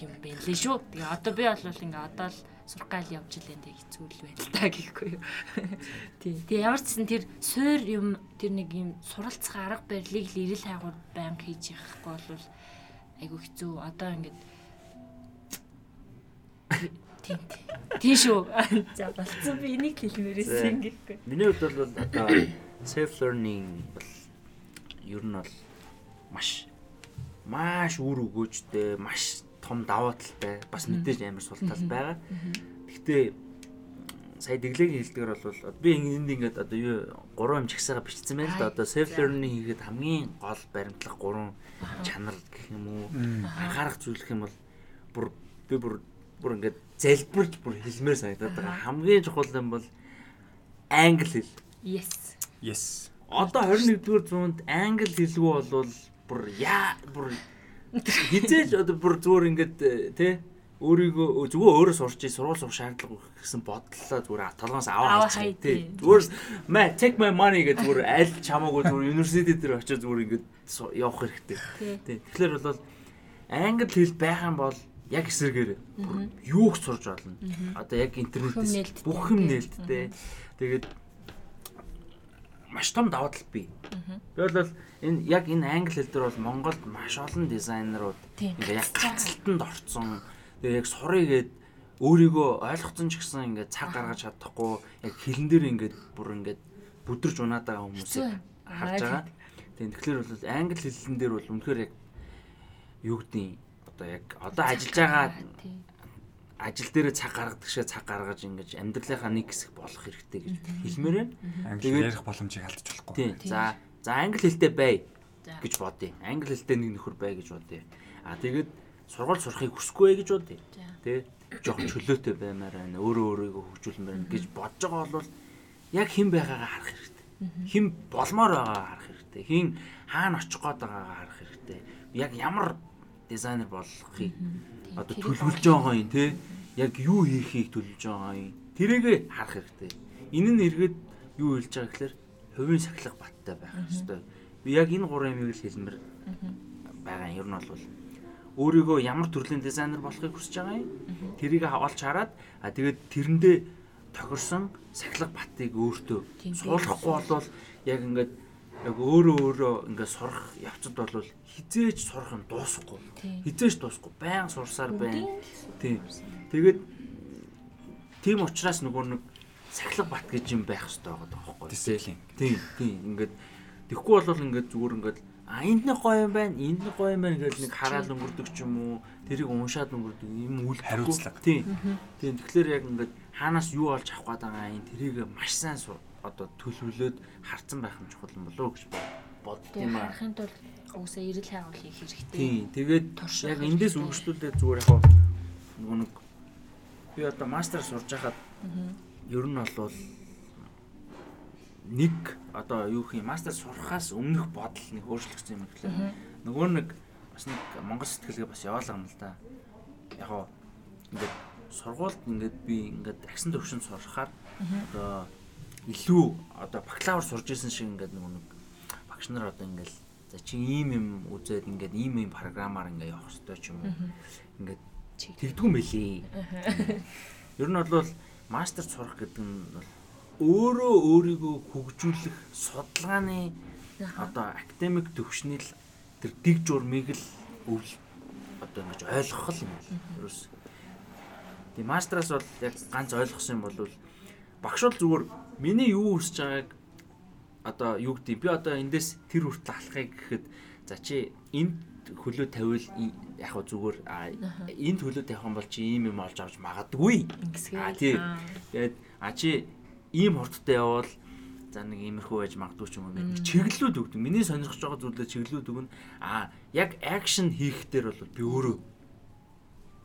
юм байна лээ шүү. Тэгээ одоо би бол ингээ одоо л сурах гал явж илэн тэг хэцүү л байна л та гэхгүй юу. Тий. Тэгээ ямар ч гэсэн тэр суур юм тэр нэг юм суралцах арга барилыг л ирэл хайгуур байнга хийж яахгүй бол айгу хэцүү. Одоо ингээд Тийм тийм. Тийм шүү. За болцсон би энийг хэлмээрээс ингэхгүй. Миний хувьд бол одоо self learning бол ер нь бол маш маш үр өгөөжтэй, маш том даваа талтай, бас мэдээж амар сул тал байгаа. Гэхдээ сая дэглэгийн хэлдгээр бол би энд ингээд одоо юу 3 юм чагсаага бичсэн байна л да. Одоо self learning хийхэд хамгийн гол баримтлах 3 чанар гэх юм уу анхаарах зүйл гэх юм бол бүр би бүр бүр ингээд залбирч бүр хэлмээр санагдаад байгаа. Хамгийн чухал юм бол англи хэл. Yes. Yes. Одоо 21-р зуунд англи хэлгүй болвол бүр яа бүр хизээж одоо бүр зүгээр ингээд тий өөрийгөө зүгээр өөрөө сурч сургууль сурах шаардлага гэсэн бодлоо зүгээр толгоос аваа хайчих тий. Зүгээр мэ take my money гэдэг зүгээр аль чамаагүй зүгээр университет дээр очиж зүгээр ингээд явах хэрэгтэй. Тий. Тэгэхээр бол англи хэл байх юм бол яг эсэргээр юуг сурж болно. Одоо яг интернетээс бүх юм нээлттэй. тэгээд маш том даваа тал бий. Би бол энэ яг энэ англи хэл дээр бол Монголд маш олон дизайнерууд ингээ яг гацалтанд орцсон. Тэгээ яг сурыгээд өөрийгөө ойлгоцсон ч гэсэн ингээ цаг гаргаж чадахгүй яг хэлэн дээр ингээ бүр ингээ бүдэрж унаад байгаа хүмүүсийг харж байгаа. Тэгээ тэгэхээр бол англи хэлэн дээр бол үнэхээр яг юу гэдгийг одоо яг одоо ажиллаж байгаа ажил дээрээ цаг гаргадаг шиг цаг гаргаж ингэж амьдралынхаа нэг хэсэг болох хэрэгтэй гэж хэлмээр байна. Англи ярих боломжийг алдчих болохгүй. Тийм. За за англи хэлтэй бай гэж бодъё. Англи хэлтэй нэг нөхөр бай гэж бодъё. А тэгээд сургууль сурахыг хүсэхгүй гэж бодъё. Тэ жоохон чөлөөтэй баймаар байна. Өөрөө өөрийгөө хөгжүүлмээр байна гэж бодож байгаа бол яг хэн байгаагаа харах хэрэгтэй. Хэн болмоор байгаагаа харах хэрэгтэй. Хэн хаана очих гээд байгаагаа харах хэрэгтэй. Яг ямар дизайнер болохыг одоо төлөвлөж байгаа юм те яг юу хийхийг төлөвлөж байгаа юм? Тэрийгэ харах хэрэгтэй. Энэ нь эргээд юу хэлж байгаа гэхээр хувийн сахилга баттай байх хэрэгтэй би яг энэ гурван юмыг л хэлмээр байгаа юм. Ер нь бол өөрийгөө ямар төрлийн дизайнер болохыг хүсэж байгаа юм? Тэрийг олж хараад а тэгээд тэрэндээ тохирсон сахилга батыг өөртөө суулгахгүй болвол яг ингээд яг өөрөө өөрөө ингээд сурах явцад бол хизээж сурах юм дуусахгүй. Хизээж дуусахгүй. Баян сурсаар байна. Тийм. Тэгээд тийм учраас нөгөө нэг сахилга бат гэж юм байх хэрэгтэй байгаа байхгүй. Дисциплин. Тийм. Тийм. Ингээд тэгэхгүй бол ингээд зүгээр ингээд а энд нэг гоё юм байна, энд нэг гоё юм байна гэж нэг хараад өнгөрдөг ч юм уу, тэрийг уншаад өнгөрдөг юм үл хариуцлага. Тийм. Тийм. Тэгэхээр яг ингээд хаанаас юу олж авах гээд байгаа юм, тэрийг маш сайн одоо төлөвлөөд харцсан байх нь чухал юм болоо гэж бодд юм аа. Харахын тулд уусаа эрэл хайгуул хийх хэрэгтэй. Тийм. Тэгээд яг эндээс үргэлжлүүлээд зүгээр яг нөгөө нэг би одоо мастер сурж байхад ер нь бол нэг одоо юу юм мастер сурахаас өмнөх бодол нэг өөрчлөгдсөн юм гэхлээр нөгөө нэг бас нэг монгол сэтгэлгээ бас яваалаа юм л да. Яг гоо ингээд сургуульд ингээд би ингээд агсан төвшин сурахаар одоо илүү одоо бакалавр сурж исэн шиг ингээд нэг багш нар одоо ингээд за чи ийм юм үзээд ингээд ийм ийм програмаар ингээд явах хэрэгтэй ч юм уу ингээд тэгдэггүй мэлий. Ер нь бол мастер сурах гэдэг нь бол өөрөө өөрийгөө хөгжүүлэх судалгааны одоо академик төвшний л тэр дэг журмыг л өвл одоо ингэж ойлгох юм байна. Ерөөс. Тэгээ мастераас бол яг ганц ойлгосон юм бол багш бол зүгээр миний юу хүсэж байгааг одоо юу гэдэг би одоо эндээс тэр хүртэл алахыг гэхэд за чи энд хөлөө тавил яг хөө зүгээр энд хөлөө тавих юм бол чи ийм юм олж авч магадгүй. А тий. Тэгээд а чи ийм хурдтай явбал за нэг иймэрхүү байж магадгүй ч юм уу нэг чиглэлүүд өгдөг. Миний сонирхож байгаа зүйлээ чиглэлүүд өгнө. А яг акшн хийх дээр бол би өөрөө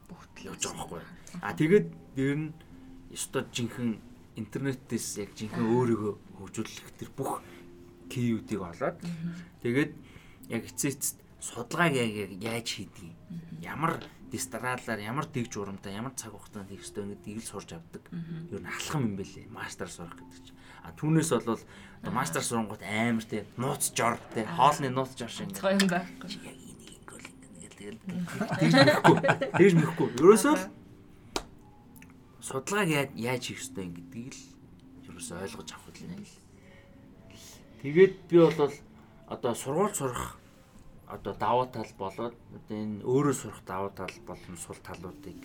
бүгд явж байгаа байхгүй. А тэгээд дээр нь ёстой жинхэнэ интернетээс яг жинхэнэ өөрийгөө хөгжүүлэх тэр бүх киюдыг олоод тэгээд яг эцээ эцэст судалгааг яг яаж хийдгийг ямар дистраалаар ямар дэг журамтай ямар цаг хугацаанд хийх ёстой гэдгийг л сурч авдаг. Юу н алхам юм бэлээ. Мастер сурах гэдэг чинь. А түүнээс бол мастер сурангууд амар те нууц жор те хоолны нууц жор шиг гоё юм байхгүй. Яг энийг ингээл ингээл тэгэл тэгж мэхгүй. Ерөөсөө судалгааг яаж хийх ёстой гэдгийг л ерөөсөө ойлгож авах юм байл. Тэгээд би бол одоо сургууль сурах одоо даваа тал болоод одоо энэ өөрөө сурах даваа тал болон сул талуудыг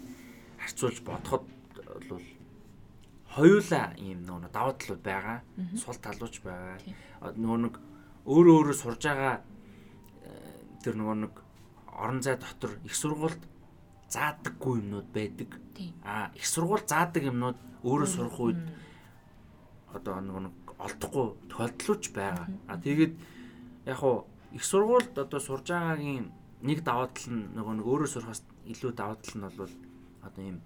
харьцуулж бодоход бол хоёулаа ийм нөгөө даваа талууд байгаа. Сул талууч байгаа. Нөгөө нэг өөрөө өөрөө сурж байгаа э, тэр нөгөө нэг орон зай дотор их сургуульд заадаггүй юмнууд байдаг. Аа их сургууль заадаг юмнууд өөрөө сурах үед одоо нэг олдохгүй тохиолдлууч байгаа. Аа тэгээд яг хуу их сургуульд одоо сурж байгаагийн нэг даваа тал нь нөгөө нэг өөрөө сурахаас илүү даваа тал нь бол одоо ийм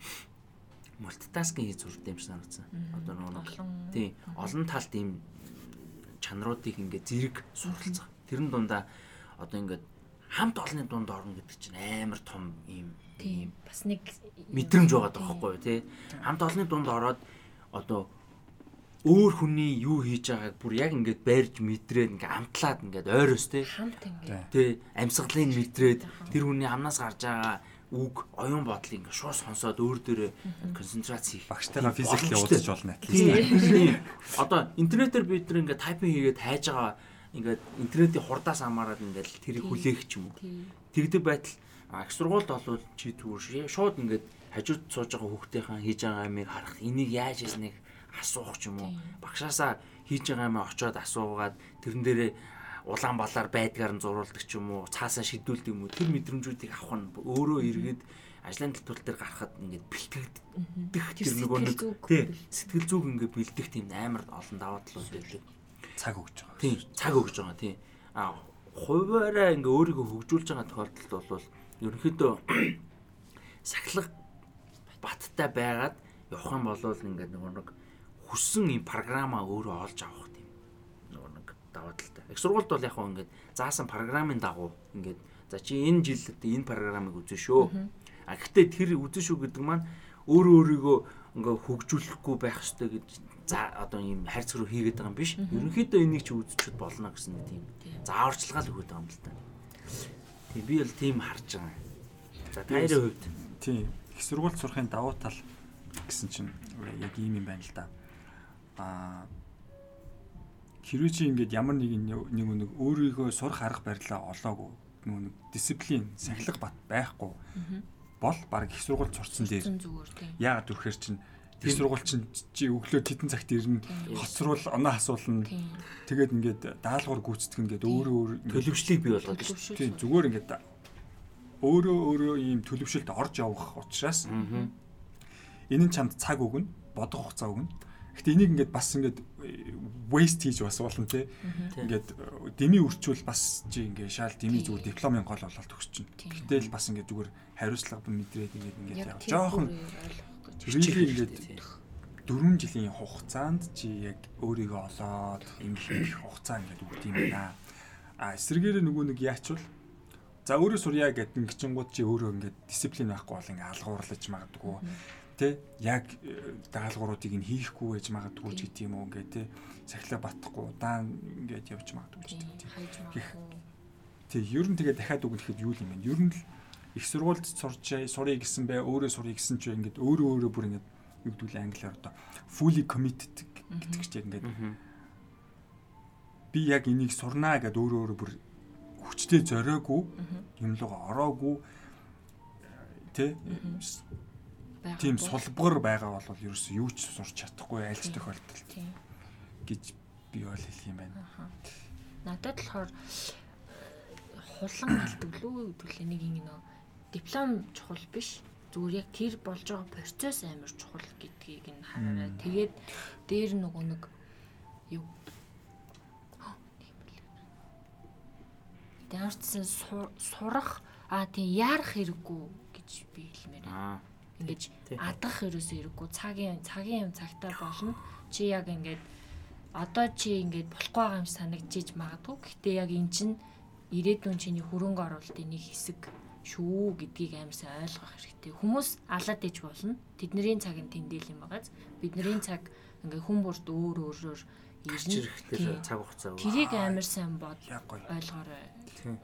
мультитаскинг хийж сурд юм шиг санагдсан. Одоо нөгөө тий олон талт ийм чанаруудыг ингээд зэрэг суралцах. Тэрэн дундаа одоо ингээд хамт олонны дунд орно гэдэг чинь амар том ийм тийм бас нэг мэдрэмж байгаа тоххой юу тий. Хамт олонны дунд ороод одоо өөр хүний юу хийж байгааг бүр яг ингээд байрж мэдрээд ингээд амтлаад ингээд ойроос тий. хамт ингээд Тий амьсгалыг мэдрээд тэр хүний амнаас гарч байгаа үг оюун бодлыг ингээд шууд сонсоод өөр дээрээ концентрац хийх. Багштайгаа физикли уулзаж болно. Тийм. Одоо интернетээр бид нар ингээд тайпинг хийгээд хайж байгаа ингээд интернетийн хурдаас хамаарат ингээд тэрийг хүлээх ч юм уу. Тэгдэг байтал а, их сургуульд болвол чи зүгээр шууд ингээд хажууд сууж байгаа хүүхдийнхаа хийж байгаа амийг харах энийг яаж хийснийг асуух ч юм уу. Багшаасаа хийж байгаа амаа очиод асуугаад тэрэн дээрээ улаан балаар байдгаар нь зурулдаг ч юм уу цаасаа шидүүлдэг юм уу тэр мэдрэмжүүдийг авах нь өөрөө эргээд ажлын талтуул дээр гарахад ингээд бэлтгэгдэх Тэр нөгөө нэг сэтгэл зүг тий сэтгэл зүг ингээд бэлдэх тийм амар олон даваа талууд байдаг. цаг өгч байгаа. Тийм цаг өгж байгаа тийм. А хуваараа ингээ өөрийгөө хөгжүүлж байгаа тохиолдолд бол ерөнхийдөө сахилга баттай байгаад явах юм бол ингээ нөгөө нэг хүссэн юм програмаа өөрөө олж авах тийм нөгөө нэг даваа талтай. Их сургуульд бол яг хөө ингээд заасан програмын дагуу ингээд за чи энэ жилд энэ програмыг үзэн шүү. А гэхдээ тэр үзэн шүү гэдэг маань өөрөө өөрийгөө ингээ хөгжүүлэхгүй байх ёстой гэж за одоо ийм хайрц руу хийгээд байгаа юм биш. Ерөнхийдөө энийг чи үзчихэд болно гэсэн тийм зааварчилгаа л өгöd байгаа юм л да. Би бол тийм харж байгаа. За таны хувьд Тийм. Их сургууль сурахын давуу тал гэсэн чинь яг ийм юм байна л да. Аа хэрвээ чи ингээд ямар нэг нэг нэг өөрийгөө сурах арга барилаа олоогүй нөгөө нэг дисциплин, сахилга бат байхгүй бол баг их сургууль сурцсан дээр яагаад вэхээр чинь их сургууль чинь чи өглөө тедэн цагт ирнэ хоцрол оноо асуулна тийм тэгээд ингээд даалгавар гүйцэтгэх ингээд өөрөө өөр ингээд төлөвшлийг бий болгоод тийм зүгээр ингээд өөрөө өөрөө ийм төлөвшөлт орж явах учраас Аа. энэ нь чамд цаг өгнө, бодох хугацаа өгнө. Гэтэ энийг ингээд бас ингээд waste хийж бас болно те. Ингээд э, деми үрчүүл бас чи ингээд шаал деми зүгээр дипломын гол болоод төгсч чинь. Тийм. Гэтэл бас ингээд зүгээр хариуцлага мэдрээд ингээд ингээд яг яв. Really ингээд тий. 4 жилийн хугацаанд чи яг өөрийгөө олоод юм хийх хугацаа ингээд өгд юм байна. А эсвэргээрээ нөгөө нэг яачвал за өөрөө сурья гэдэг ингэчингууд чи өөрөө ингээд дисциплин байхгүй бол ингээд алгуурлаж магадгүй тэ яг э, даалгавруудыг нь хийхгүй байж магадгүй ч гэдэг юм уу ингээд тэ сахилаа батхгүй удаан ингээд явж магадгүй ч гэдэг. магадгүй Тэг ер нь тэгээ дахиад өгнөхэд юу юм бэ? Ер нь л их сургуульд сурчээ, сурыг гэсэн бай, өөрөө сурыг гэсэн чи ингээд өөрөө өөрөө бүр ингээд гэдэг вэ англиар одоо fully committed гэдэг чинь ингээд би яг энийг сурнаа гэдээ өөрөө өөрөө бүр хүчтэй зориогүй юм лугаа ороогүй байх тийм сулбгар байгаа бол ерөөсөө юу ч сурч чадахгүй айлч тохиолдолд тийм. гэж би бол хэлэх юм байна. Надад болохоор хулан хэлдэг лүү гэдвэл нэг юм нөө диплом чухал биш. Зүгээр яг тэр болж байгаа процесс амар чухал гэдгийг нь хараарай. Тэгээд дээр нөгөө нэг юу. Дээрсэн сурах аа тийм яарах хэрэггүй гэж би хэлмээр байна Тий. адах ерөөсөө хэрэггүй. Цагийн цагийн юм цагтаа болно. Чи яг ингээд одоо чи ингээд болохгүй байгаа юм санагдчихж магадгүй. Гэхдээ яг эн чин ирээдүйн чиний хөрөнгө оруулалтын нэг хэсэг шүү гэдгийг амар сайн ойлгох хэрэгтэй. Хүмүүс алаад иж болно. Тэдний цаг нь тэндэл юм байгааз. Бидний цаг ингээд хүн бүрт өөр өөрөөр ирэхдээ Тий. цаг хугацаа. Тэрийг амар сайн бод ойлгоорой.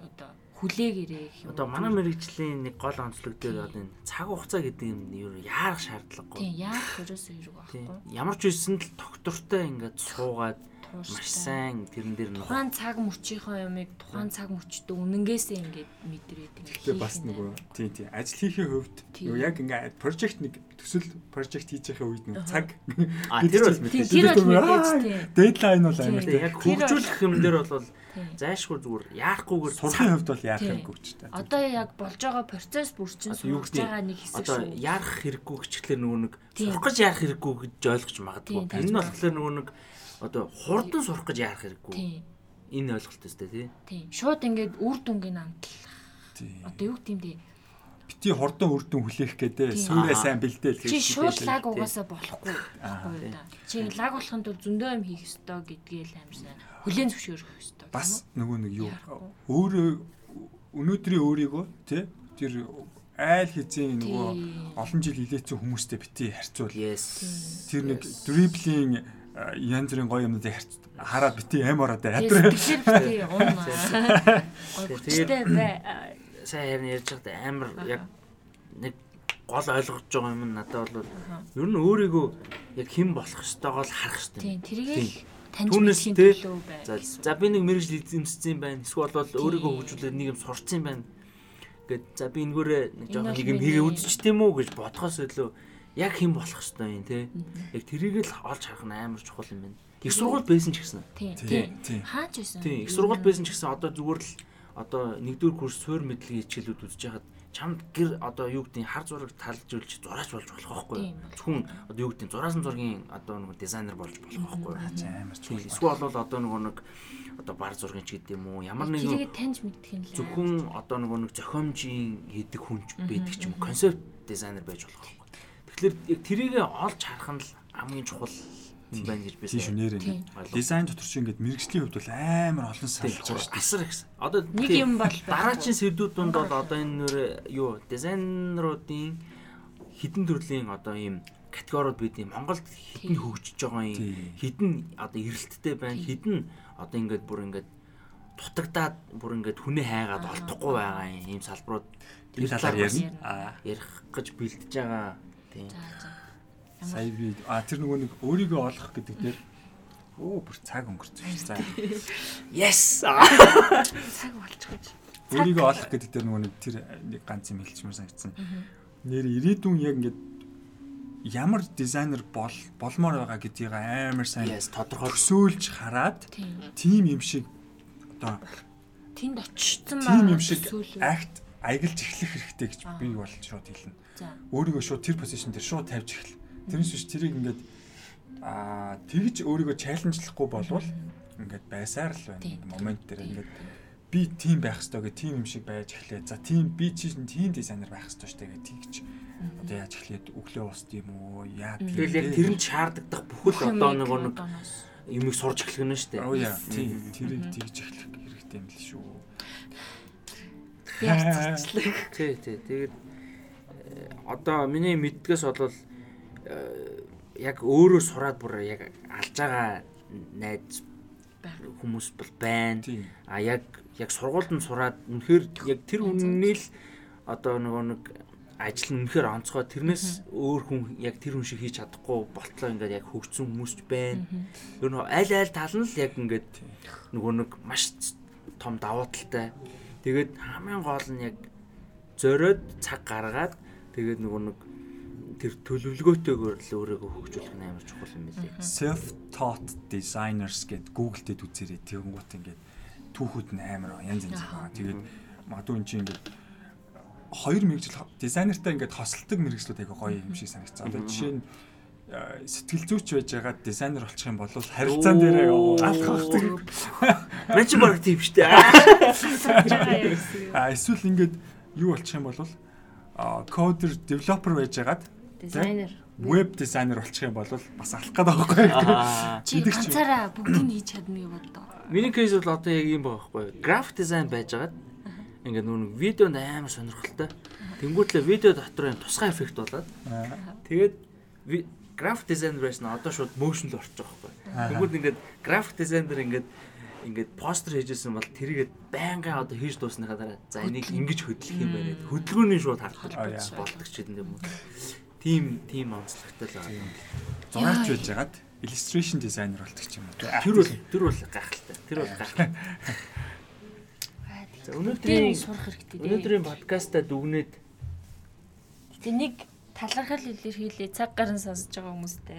Одоо хүлээгээрээ гэх юм. Одоо манай мэрэгжлийн нэг гол онцлог дээр одоо энэ цаг хугацаа гэдэг юм юу яарах шаардлагагүй. Тийм яах ерөөсөө хэрэг байхгүй. Ямар ч үсэн л доктортой ингээд суугаад маш сайн тэрэн дээр нөх. Тухайн цаг мөчийнхөө юмыг тухайн цаг мөчтөө үнэнгээсээ ингээд мэдрээд ингээд Тэгээ бас нөгөө тий тий ажил хийхээ хувьд Тийм. нөгөө яг ингээ прожект нэг төсөл прожект хийж байхаа үед нэг цаг А тэр бол мэдээж. тэр бол мэдээж тийм. дедлайн бол амар тий. Яг бол- хөгжүүлэх юм дээр бол. Зайшгүй зүгээр яахгүйгээр Сурахын хувьд бол яах хэрэггүй ч та. Одоо яг болж байгаа процесс бүр чинь Одоо сурж гэдэг- байгаа нэг хэсэг одоо шүү. яарах хэрэггүй гэчлэр нөгөө нэг сурах гэж яарах хэрэггүй гэж ойлгож магадгүй. Энэ нь болохоор нөгөө нэг одоо хурдан сурах гэж яарах хэрэггүй. Энэ ойлголт өстэй тий. Тийм. Шууд ингээд үр дүнгийн амтлах. Одоо юу гэдэм бэ? Бити хордон үрдэн хүлээх гэдэг сүрээ сайн бэлдээл Чи гэж шууд хэлсэн. лаг угаасаа болохгүй. Аа, Байхгүй да. Чи лаг болохын тулд зөндөө юм хийх ёстой гэдгээ л амарсан. Хүлээн зөвшөөрөх ёстой. бас нөгөө нэг юу? Өөрөө өнөөдрийн өөрийгөө тий? Тэр айл хизээ нөгөө олон жил хилээцэн хүмүүстэй бити харьцуул. Тэр нэг дриблийн а, янз бүрийн гоё юмнуудыг харьц хараад бити аим ороод Тэгээд хүчтэй бай. Сайн харин ярьж байхдаа амар яг нэг гол ойлгож байгаа юм надад бол ер нь өөрийгөө яг хэн болох ёстойгоо л харах ёстой. Тийм, юм. тэргээл таньж мэдхийн төлөө бай. За за би нэг мэрэгжил эзэмссэн байна. Эсвэл бол өөрийгөө хөгжүүлээд нэг юм сурцсан байна. Гэт за би энэгээрээ нэг жоохон нэг юм хийгээ үзчихтэй мүү гэж бодхоос илүү яг хэн болох ёстой юм те. Яг тэрийг л олж харах нь амар чухал юм байна. Их сургууль байсан ч гэсэн. Тийм. Хаач байсан? Тийм, их сургууль байсан ч гэсэн одоо зүгээр л одоо нэгдүгээр курс суур мэдлэгийн хичээлүүд үзэж хахад чамд гэр одоо юу гэдэг нь хар зураг талжуулж зураач болж болох байхгүй. Зөвхөн одоо юу гэдэг нь зураасан зургийн одоо нэг дизайнер болж болох байхгүй юу? амар чухал. Эсвэл бол одоо нөгөө нэг одоо бар зургийн ч гэдэг юм уу? Ямар нэг Тэрийг таньж мэдэх нь л. зөвхөн одоо нөгөө нэг зохиомжийн хийдэг хүн ч байдаг ч юм уу? Концепт дизайнер байж болох байхгүй. Тэгэхээр яг тэрийг олж харах нь л хамгийн чухал юм байна гэж би Тийм шүү нэр Тийм. ингэ. Дизайн дотор чи ингэ мэрэгжлийн хувьд бол амар олон салж байгаа шүү дээ. асар ихсэн. Одоо Нэг юм бол байхгүй. дараагийн сэдвүүд донд бол одоо энэ нөр юу дизайнеруудын хідэн төрлийн одоо ийм категориуд бид юм Монголд хідэн хөгжиж байгаа юм хідэн одоо эрэлттэй байна хідэн одоо ингээд бүр ингээд дутагдаад бүр ингээд хүнээ хайгаад Аа. олдохгүй байгаа юм ийм салбарууд Тэр талаар ярих гэж бэлдэж байгаа тийм. Сая би а тэр нөгөө нэг өөрийгөө олох гэдэг дээр оо бүр цаг өнгөрсөн шүү. За. yes Цаг болчихгоо. Өөрийгөө олох гэдэг дээр нөгөө нэг тэр нэг ганц юм хэлчихмээр санагдсан. Нэр ирээдүйн яг ингэ ямар дизайнер бол болмоор байгаа гэдгийг амар сайн тодорхой төсөөлж хараад Тийм. тим юм шиг одоо Тэнд очсон тим юм шиг акт аялж эхлэх хэрэгтэй гэж би бол шууд хэлнэ. Өөрийгөө шууд тэр позишн дээр шууд тавьж эхэл. Тэрнээс биш тэрийг ингээд аа тэгж өөрийгөө чаленжлахгүй болвол ингээд байсаар л байна. Момент дээр ингээд би тийм байх ёстой гэх тийм юм шиг байж эхлэе. За тийм би чинь тийм дизайнер байх ёстой штэ гэх тийгч. Одоо яаж эхлээд өглөө ус тийм үү? Яа тийм. тэгэл яг тэрэнд шаарддаг бүхэл одоо нөгөө нэг юмыг сурж эхлэх нь шүү дээ оо яа тийм тэрийг тэгж эхлэх хэрэгтэй юм л шүү. Яарцчлаа. Тий, тий. Тэгээд э, одоо миний мэддгээс бол э, яг өөрөө сураад бүр яг алж байгаа найз хүмүүс бол байна. А яг яг сургуульд нь сураад үнэхээр яг тэр үнний л одоо нөгөө нэг ажил нь үнэхээр онцгой. Тэрнээс өөр хүн яг тэр хүн шиг хийж чадахгүй болтлоо ингээд яг хөгжсөн хүмүүс ч байна. Ер нь аль аль тал нь л яг ингээд нөгөө нэг маш том давуу талтай. Тэгээд хамгийн гол нь яг зориод цаг гаргаад тэгээд нөгөө нэг тэр төлөвлөгөөтэйгээр л өөрийгөө хөгжүүлэх нь амар чухал юм билээ. self taught designers гэд Google дээр үзээрэй. Тэгэнгუთ ингээд түүхүүд нь амар янз янз байгаа. Тэгээд магадгүй энэ чинь ингээд хоёр мэрэгжил дизайнертай ингээд хосолдог мэрэгжлүүд айгаа гоё юм шиг санагдсан. Одоо жишээ нь сэтгэл зүйч байж байгаа дизайнер болчих юм бол харилцаан дээр алхах гэдэг. Мэн чи баг тийм штэ. А эсвэл ингээд юу болчих юм бол а кодер девелопер байж байгаад Дизайнер. веб дизайнер болчих юм бол бас алах гэдэг байгаа байхгүй. Чи ганцаараа бүгдийг хийж чадна гэж бодлоо. Миний кейс бол одоо яг юм байгаа байхгүй. График дизайн байжгаад ингээд нүг видеонд амар сонирхолтой. Тэнгүүтлээ видео дотор юм тусгай эффект болоод тэгээд график дизайнер байсан одоо шууд моушн л орчих. Аа. Тэнгүүд ингээд график дизайнер ингээд ингээд постэр хийжсэн бол тэрийгээ байнгын одоо хийж дуусныхаа дараа за энийг ингэж хөдлөх юм байна. Хөдөлгөөний шууд Аа, яа. болдог ч гэдэг юм уу. Тим тим онцлогтой л байгаа. Зураач байж хагаад illustration designer болдог ч юм уу. Тэр бол тэр бол гайхалтай. Тэр бол гайхалтай. За өнөөдрийн сурах хэрэгтэй. дээ. өнөөдрийн подкаста дүгнээд Гэтэ нэг талархал илэрхийлээ цаг гарын сонсож байгаа хүмүүстэй.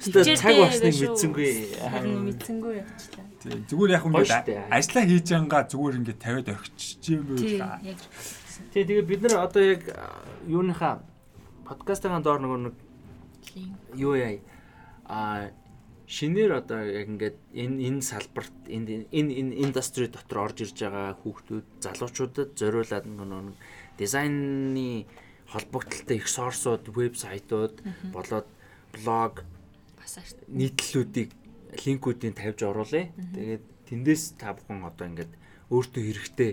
Өстө цаг болсныг шүү. мэдсэнгүй. Харин мэдсэнгүй явчлаа. Тийм зүгээр яг ингээд штэ. ажиллаа хийж байнга зүгээр ингээд тавиад орхиж юм байла. яг Тэгээ тэгээ бид нар одоо яг юуныхаа подкастын доор нөгөө нэг юу яа а шинээр одоо яг ингээд энэ энэ салбарт энэ энэ индастри дотор орж ирж байгаа хүүхдүүд залуучуудад зориулаад нөгөө нэг дизайны холбогдлолтой их сорсууд вебсайтууд болоод блог Бас нийтлэлүүдийг линкүүдийг тавьж оруулъя. Тэгээд тэндээс та бүхэн одоо ингээд өөртөө хэрэгтэй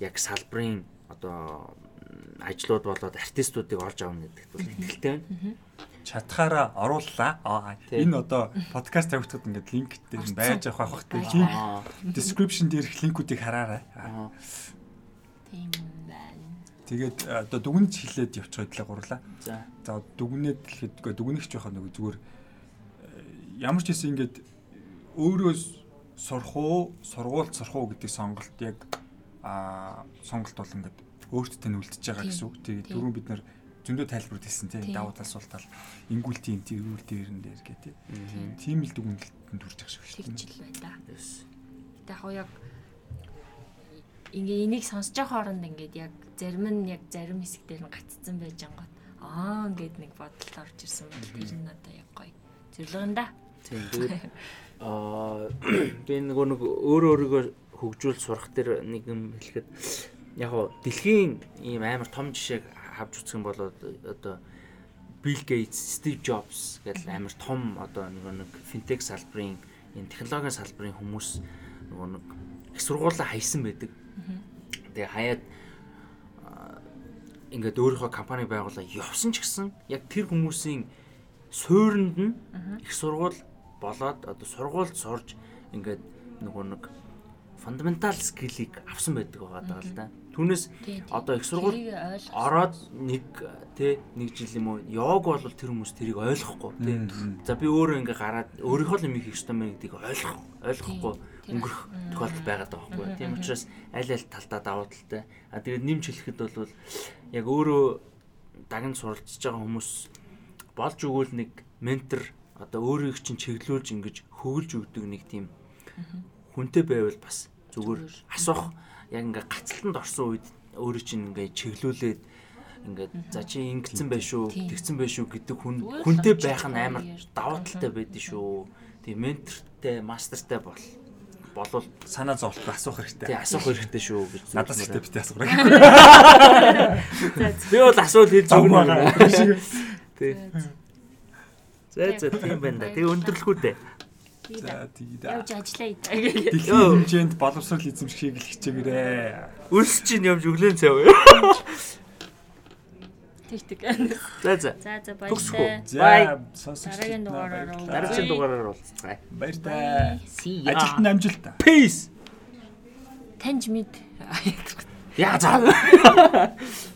яг салбарын одоо ажлууд болоод артистуудыг олж авна гэдэгт бол итгэлтэй байна. Чатхаараа орууллаа. Энэ одоо подкаст тавигдахад ингээд линк дээр байж авах байх хэрэгтэй. Линк description дээрх линкүүдийг хараарай. Аа. Аа. Тийм байна. Тэгээд одоо дүгнэж хилээд явчих байлаа гурлаа. За. За дүгнээд хэлэхэд дүгнэгч байхаа нөгөө зүгээр э, ямар ч хэсэг ингээд өөрөө сурах уу, сургуульд сурах уу гэдэг сонголт яг аа сонголт бол ингээд өөртөө нүлдэж байгаа гэсэн үг. Тэгээд дөрөв бид нар зөндөө тайлбар хэлсэн тийм давуу тал сул тал ингүүл тийм дээрэн дээр гэх тийм. Мгм. Тийм л дүгнэлтэнд хүрч ах шиг шүү дээ. Тэгж л байна да. Yes. Гэтэ яг яг ингээ энийг сонсож байгаа хооронд ингээд яг зарим нь яг зарим хэсэг дээр нь гаццсан байж ангууд аа ингээд нэг бодолд орж ирсэн бол тэр нь одоо яг гоё зөвлөгөн да. Тийм. Аа би нөгөө нэг өөрөө өөрийгөө хөгжүүл сурах дээр нэг юм хэлэхэд яг гоо дэлхийн ийм амар том жишээг авч үзэх юм бол одоо Bill Gates, Steve Jobs гэдэг амар том одоо нөгөө нэг финтек салбарын энэ технологийн салбарын хүмүүс нөгөө нэг их сургуулаа хайсан байдаг. Тэгээ хаяад ингээд өөрийнхөө компани байгуулаа явсан ч гэсэн яг тэр хүмүүсийн суурьнд нь их сургууль болоод одоо сургуульд сурж ингээд нөгөө нэг фундаментал скиллийг авсан байдаг байгаа даа л да. Түүнээс одоо их сургууль ороод нэг тэ нэг жил юм уу йог бол тэр хүмүүс тэрийг ойлгохгүй тий. Мм. За би өөрөө ингээ гараад өөрийнхөө л юм хийх ёстой мэн гэдгийг ойлгох ойлгохгүй өнгөрөх тохиолдол байгаад байгаа байхгүй. Тийм учраас аль аль талдаа давуу талтай. А тэгээд нэмж хэлэхэд бол яг өөрөө даганд суралцж байгаа хүмүүс болж өгвөл нэг ментор одоо өөрийг чинь чиглүүлж ингэж хөвлж өгдөг нэг тийм хүнтэй байвал бас зүгээр асуух яг ингээ гацалтанд орсон үед өөрөө чинь ингээ чиглүүлээд ингээд за чи ингэсэн байх шүү тэгсэн байх шүү гэдэг хүн хүнтэй байх нь амар давуу талтай байдаг шүү. Тийм ментортэй, мастертай бол болвол санаа зовлох асуух тий хэрэгтэй. асуух хэрэгтэй шүү гэж Надаас ихтэй битээ асуух. Би бол асуул хийж өгнө. Тий. За за тийм байна да. Тэгээ өндөрлөхүү дээ. За тэгээд Явж ажиллая гэж. дэлхийн хэмжээнд боловсрал эзэмшихийг л хичээгээрээ. Үлс чинь явж өглөө цав. Тэг тэг. За за. За за баярлалаа. За сонсогч Дараагийн дугаараар уу. Дараагийн дугаараар уулзцгаая. Баяртай. Ажилтны амжилт. Peace. Таньж мэд. Яа за.